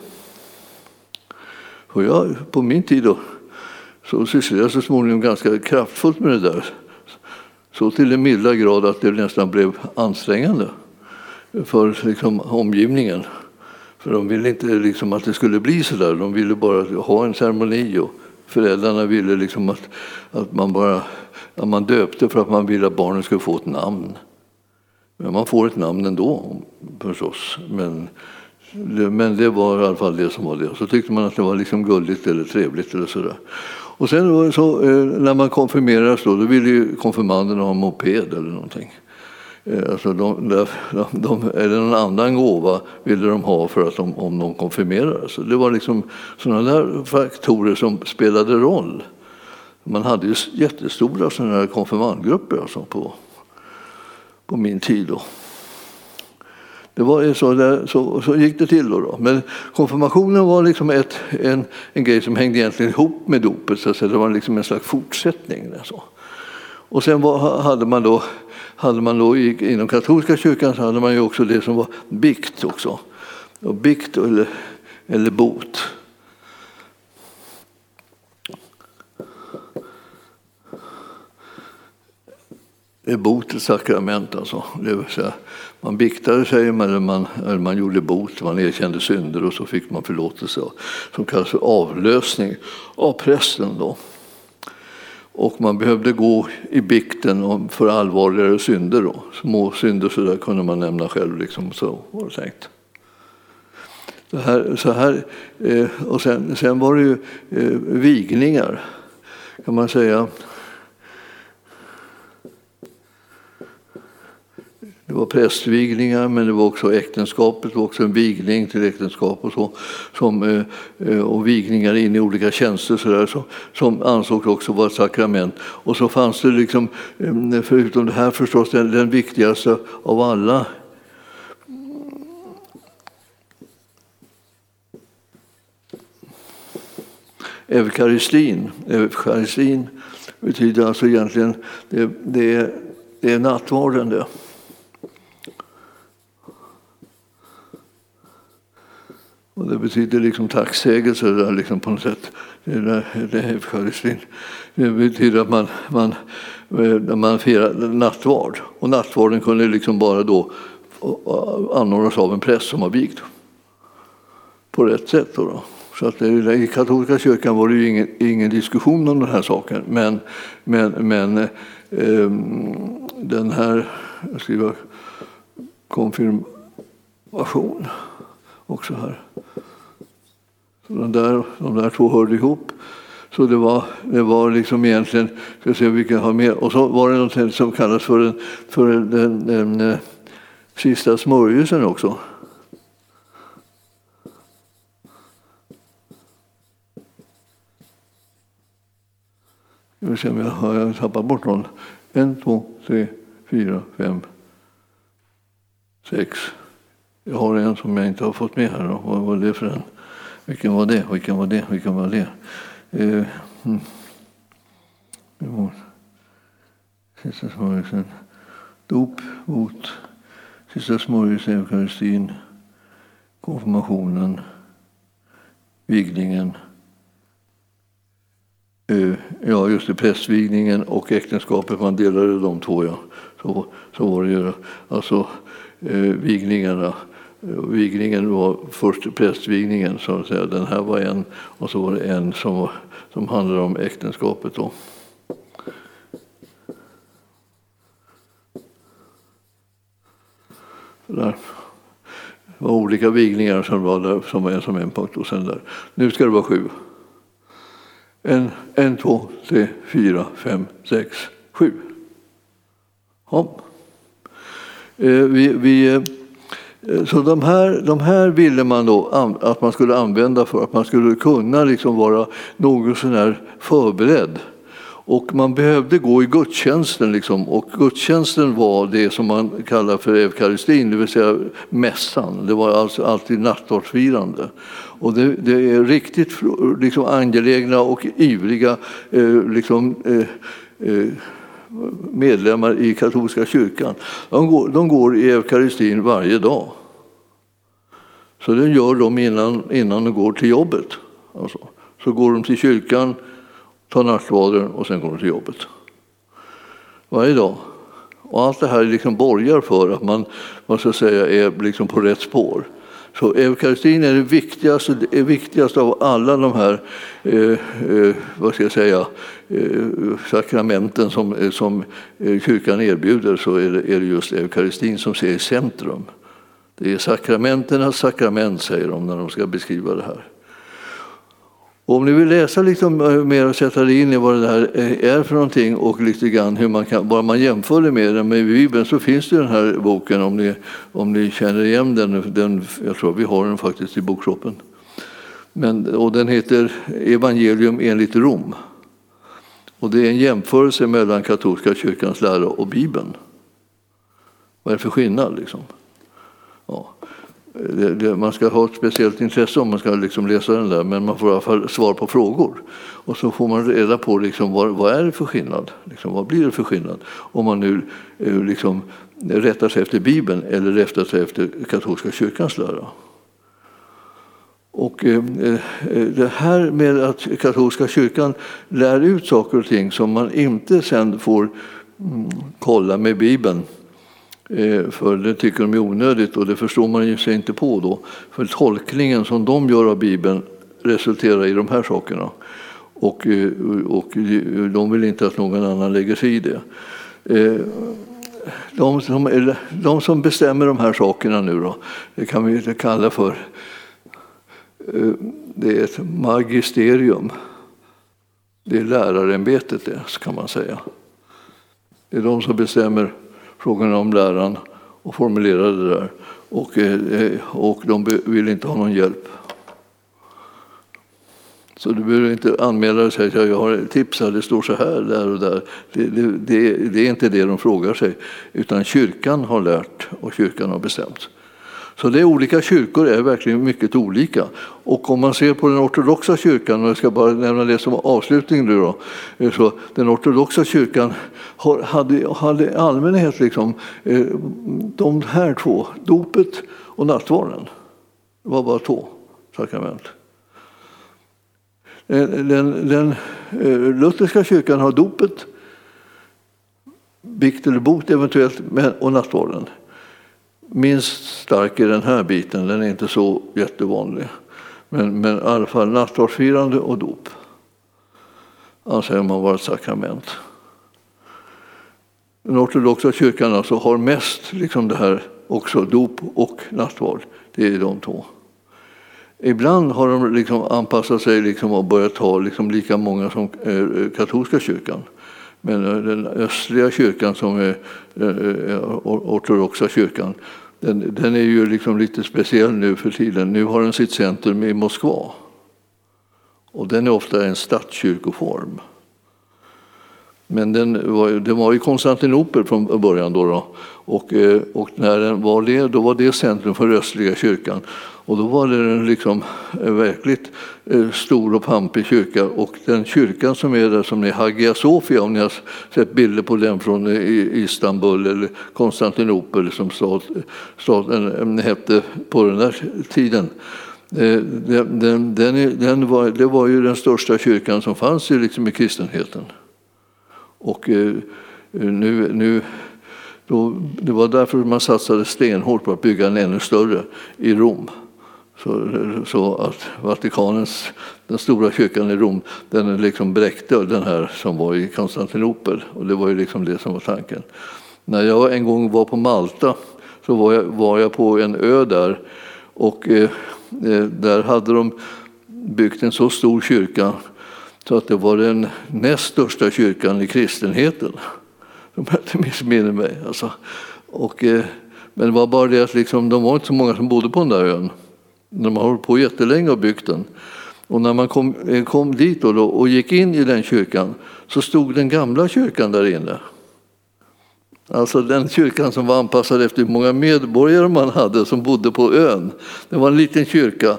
Och jag, på min tid då, så sysslade jag så småningom ganska kraftfullt med det där. Så till den milda grad att det nästan blev ansträngande för liksom, omgivningen. För de ville inte liksom, att det skulle bli så där. De ville bara ha en ceremoni. Och föräldrarna ville liksom att, att man bara att man döpte för att man ville att barnen skulle få ett namn. Men man får ett namn ändå förstås. Men det, men det var i alla fall det som var det. Så tyckte man att det var liksom gulligt eller trevligt eller sådär. Och sen så, eh, när man konfirmerades då, då ville ju konfirmanderna ha en moped eller någonting. Eh, alltså de, de, de, eller någon annan gåva ville de ha för att de, om de konfirmerades. Det var liksom sådana där faktorer som spelade roll. Man hade ju jättestora sådana här konfirmandgrupper alltså på, på min tid. Då. Det var så, där, så, så gick det till. Då, då, Men konfirmationen var liksom ett, en, en grej som hängde egentligen ihop med dopet. Så det var liksom en slags fortsättning. Alltså. Och sen var, hade man då, hade man då inom katolska kyrkan så hade man ju också det som var bikt också. Och bikt eller, eller bot. Det är botets sakrament. Alltså. Det vill säga, man biktade sig, eller man, eller man gjorde bot, man erkände synder och så fick man förlåtelse som kallas för avlösning av prästen. Då. Och man behövde gå i bikten för allvarligare synder. Då. Små synder så där kunde man nämna själv, liksom, så var det tänkt. Så här, så här, eh, och sen, sen var det ju eh, vigningar, kan man säga. Var prästvigningar, men det var också äktenskapet, det var också en vigning till äktenskap och så. Som, eh, eh, och vigningar in i olika tjänster så där, som, som ansågs också vara ett sakrament. Och så fanns det, liksom, eh, förutom det här förstås, den, den viktigaste av alla Eukaristin. Eukaristin betyder alltså egentligen, det, det, det är nattvarden det. Och det betyder liksom tacksägelse där, liksom på något sätt. Det, där, det, är det betyder att man, man, eh, man firar nattvard. Och nattvarden kunde liksom bara då anordnas av en präst som var vigd, på rätt sätt. Då, då. Så att I katolska kyrkan var det ju ingen, ingen diskussion om den här saken. Men, men, men eh, den här, jag skriver konfirmation också här. De, där, de där två hörde ihop. Så det var, det var liksom egentligen, ska se vilka har mer. Och så var det något som kallas för den, för den, den, den eh, sista smörjelsen också. Jag vill se om jag har tappat bort någon. En, två, tre, fyra, fem, sex. Jag har en som jag inte har fått med här. Då. Vad var det för en? Vilken var det? Vilken var det? Vilken var det? Eh, mm. Sista smörjelsen. Dop, bot, sista smörjelsen, eukaristin, konfirmationen, vigningen. Eh, ja, just det, prästvigningen och äktenskapet, man delade de två. Ja. Så, så var det ju. Alltså eh, vigningarna vigningen var först prästvigningen, så att säga. den här var en, och så var det en som, som handlade om äktenskapet. Då. Där. Det var olika vigningar som var där, som var en som en punkt. Och sen där. Nu ska det vara sju. En, en, två, tre, fyra, fem, sex, sju. Ja. Eh, vi, vi Eh, Eh, så de här, de här ville man då att man skulle använda för att man skulle kunna liksom vara något sånär förberedd. Och man behövde gå i gudstjänsten. Liksom. Och gudstjänsten var det som man kallar för eukaristin, det vill säga mässan. Det var alltså alltid nattvardsfirande. Och det, det, är riktigt liksom, angelägna och ivriga eh, liksom, eh, eh, medlemmar i katolska kyrkan. De går, de går i eukaristin varje dag. Så det gör de innan, innan de går till jobbet. Alltså. Så går de till kyrkan, tar nattvarden och sen går de till jobbet. Varje dag. Och allt det här liksom borgar för att man man ska säga, är liksom på rätt spår. Så eukaristin är det viktigaste, det viktigaste av alla de här eh, eh, vad ska jag säga, eh, sakramenten som, eh, som eh, kyrkan erbjuder så är det, är det just eukaristin som ser i centrum. Det är sakramenternas sakrament, säger de när de ska beskriva det här. Och om ni vill läsa lite mer och sätta er in i vad det här eh, är för någonting och lite grann hur man kan, bara man jämför det med, med Bibeln så finns det den här boken om ni, om ni känner igen den, den. Jag tror vi har den faktiskt i bokshoppen. Men, och den heter Evangelium enligt Rom. Och det är en jämförelse mellan katolska kyrkans lära och Bibeln. Vad är det för skillnad? Liksom? Det, det, man ska ha ett speciellt intresse om man ska liksom läsa den där, men man får i alla fall svar på frågor. Och så får man reda på liksom vad, vad är det för skillnad. Liksom, vad blir det för skillnad om man nu eh, liksom, rättar sig efter Bibeln eller rättar sig efter katolska kyrkans lära. Och eh, eh, det här med att katolska kyrkan lär ut saker och ting som man inte sen får mm, kolla med Bibeln Eh, för det tycker de är onödigt och det förstår man ju sig inte på då. För tolkningen som de gör av Bibeln resulterar i de här sakerna. Och, eh, och de vill inte att någon annan lägger sig i det. Eh, de som, de som bestämmer de här sakerna nu då, det kan vi kalla för det är ett magisterium. Det är lärarämbetet det, kan man säga. Det är de som bestämmer frågan om läran och formulerade det där. Och, eh, och de vill inte ha någon hjälp. Så du behöver inte anmäla dig och säga att jag har tips här, det står så här där och där. Det, det, det, det är inte det de frågar sig, utan kyrkan har lärt och kyrkan har bestämt. Så det är olika kyrkor är verkligen mycket olika. Och om man ser på den ortodoxa kyrkan, och jag ska bara nämna det som avslutning nu då, eh, så den ortodoxa kyrkan hade, hade allmänhet liksom, eh, de här två, dopet och nattvarden. Det var bara två sakrament. Eh, den, den lutherska kyrkan har dopet, bikt eller bot eventuellt, och nattvarden. Minst stark i den här biten, den är inte så jättevanlig. Men, men i alla fall nattvardsfirande och dop anser man vara ett sakrament. Den ortodoxa kyrkan alltså har mest liksom det här också, dop och nattvard. Det är de två. Ibland har de liksom anpassat sig liksom och börjat ta liksom lika många som eh, katolska kyrkan. Men eh, den östliga kyrkan som är eh, eh, den ortodoxa kyrkan, den, den, är ju liksom lite speciell nu för tiden. Nu har den sitt centrum i Moskva. Och den är ofta en statskyrkoform. Men den var, den var i Konstantinopel från början. Då, då. Och, eh, och, när den var det, då var det centrum för östliga kyrkan. Och då var det en liksom eh, verkligt eh, stor och pampig kyrka. Och den kyrkan som är där, som är Hagia Sofia, om ni har sett bilder på den från Istanbul eller Konstantinopel som staden hette på den där tiden. Den, den, den, var, det var ju den största kyrkan som fanns i, liksom, i kristenheten. Och eh, eh, nu, nu, då, det var därför man satsade stenhårt på att bygga en ännu större i Rom. Så, så att Vatikanens, den stora kyrkan i Rom, den liksom bräckte den här som var i Konstantinopel. Och det var ju liksom det som var tanken. När jag en gång var på Malta så var jag, var jag på en ö där och eh, eh där hade de byggt en så stor kyrka så att det var den näst största kyrkan i kristenheten. Om jag inte missminner mig. Alltså. Och, eh, men det var bara det att liksom, de var inte så många som bodde på den där ön. De har hållit på jättelänge och byggt den. Och när man kom, eh, kom dit då, och gick in i den kyrkan så stod den gamla kyrkan där inne. Alltså den kyrkan som var anpassad efter hur många medborgare man hade som bodde på ön. Det var en liten kyrka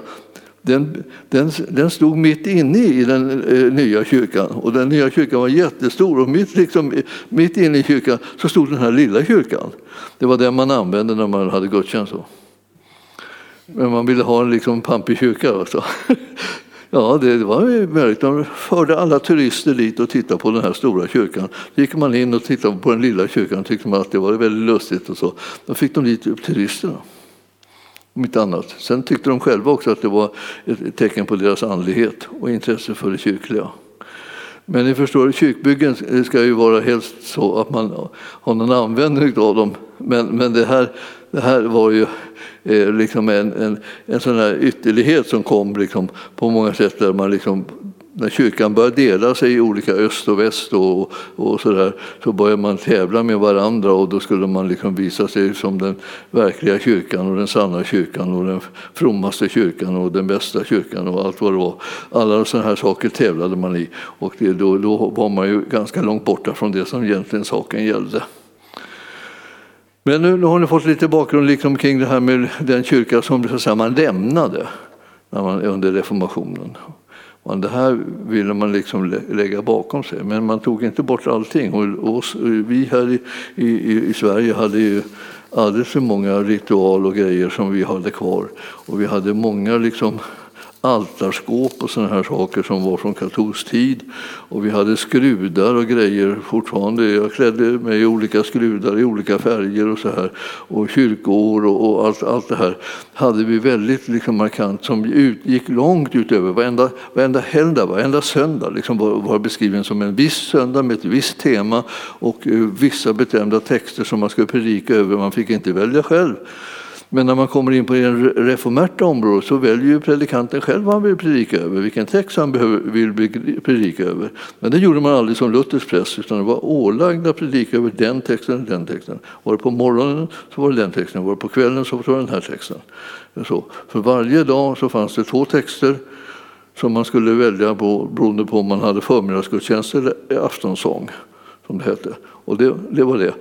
den, den, den stod mitt inne i den eh, nya kyrkan och den nya kyrkan var jättestor och mitt, liksom, mitt inne i kyrkan så stod den här lilla kyrkan. Det var den man använde när man hade gudstjänst. Men man ville ha en liksom pampig kyrka. Också. Ja, det var möjligt. De förde alla turister dit och tittade på den här stora kyrkan. Då gick man in och tittade på den lilla kyrkan och tyckte man att det var väldigt lustigt. Och så. Då fick de dit turisterna om inte annat. Sen tyckte de själva också att det var ett tecken på deras andlighet och intresse för det kyrkliga. Men ni förstår, kyrkbyggen ska ju vara helst så att man har någon användning av dem. Men, men det, här, det här var ju eh, liksom en, en, en sån här ytterlighet som kom liksom på många sätt där man liksom när kyrkan började dela sig i olika öst och väst och, och så, där, så började man tävla med varandra och då skulle man liksom visa sig som den verkliga kyrkan och den sanna kyrkan och den frommaste kyrkan och den bästa kyrkan och allt vad det var. Alla sådana här saker tävlade man i och det, då, då var man ju ganska långt borta från det som egentligen saken gällde. Men nu, nu har ni fått lite bakgrund liksom kring det här med den kyrka som så säga, man lämnade när man, under reformationen. Det här ville man liksom lägga bakom sig, men man tog inte bort allting. Och oss, vi här i, i, i Sverige hade ju alldeles för många ritual och grejer som vi hade kvar. Och vi hade många liksom altarskåp och sådana här saker som var från katolsk tid. Och vi hade skrudar och grejer fortfarande. Jag klädde mig i olika skrudar i olika färger och så här. Och kyrkoår och, och allt, allt det här hade vi väldigt liksom markant som gick långt utöver varenda, varenda helgdag, varenda söndag liksom var, var beskriven som en viss söndag med ett visst tema och uh, vissa bestämda texter som man skulle predika över. Man fick inte välja själv. Men när man kommer in på det reformerta området så väljer ju predikanten själv vad han vill predika över, vilken text han behöver, vill predika över. Men det gjorde man aldrig som Luthers präst, utan det var ålagd att predika över den texten och den texten. Var det på morgonen så var det den texten, var det på kvällen så var det den här texten. Så, för varje dag så fanns det två texter som man skulle välja på, beroende på om man hade förmiddagsgudstjänst eller aftonsång, som det hette. Och det, det var det.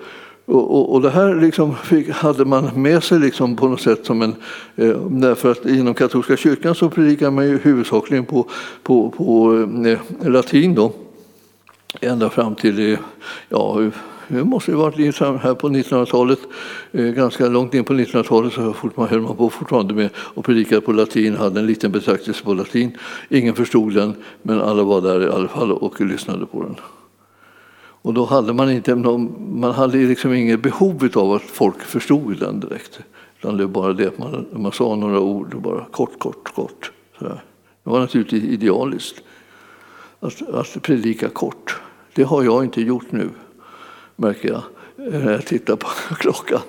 Och, och, och, det här liksom fick, hade man med sig liksom på något sätt som en... Eh, därför att inom katolska kyrkan så predikar man ju huvudsakligen på, på, på eh, latin då. Ända fram till, eh, ja, det måste ju varit här på 1900-talet, eh, ganska långt in på 1900-talet så höll man på fortfarande med och predikade på latin, hade en liten betraktelse på latin. Ingen förstod den, men alla var där i alla fall och lyssnade på den. Och då hade man, inte någon, man hade liksom inget behov av att folk förstod den direkt. Utan det var bara det att man, man sa några ord, bara kort, kort, kort. Sådär. Det var naturligtvis idealiskt att, att predika kort. Det har jag inte gjort nu, märker jag när jag tittar på klockan.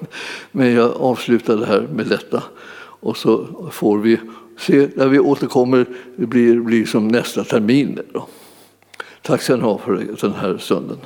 Men jag avslutar det här med detta. Och så får vi se när vi återkommer, det blir, blir som nästa termin. Då. Tack ska ni ha för den här stunden.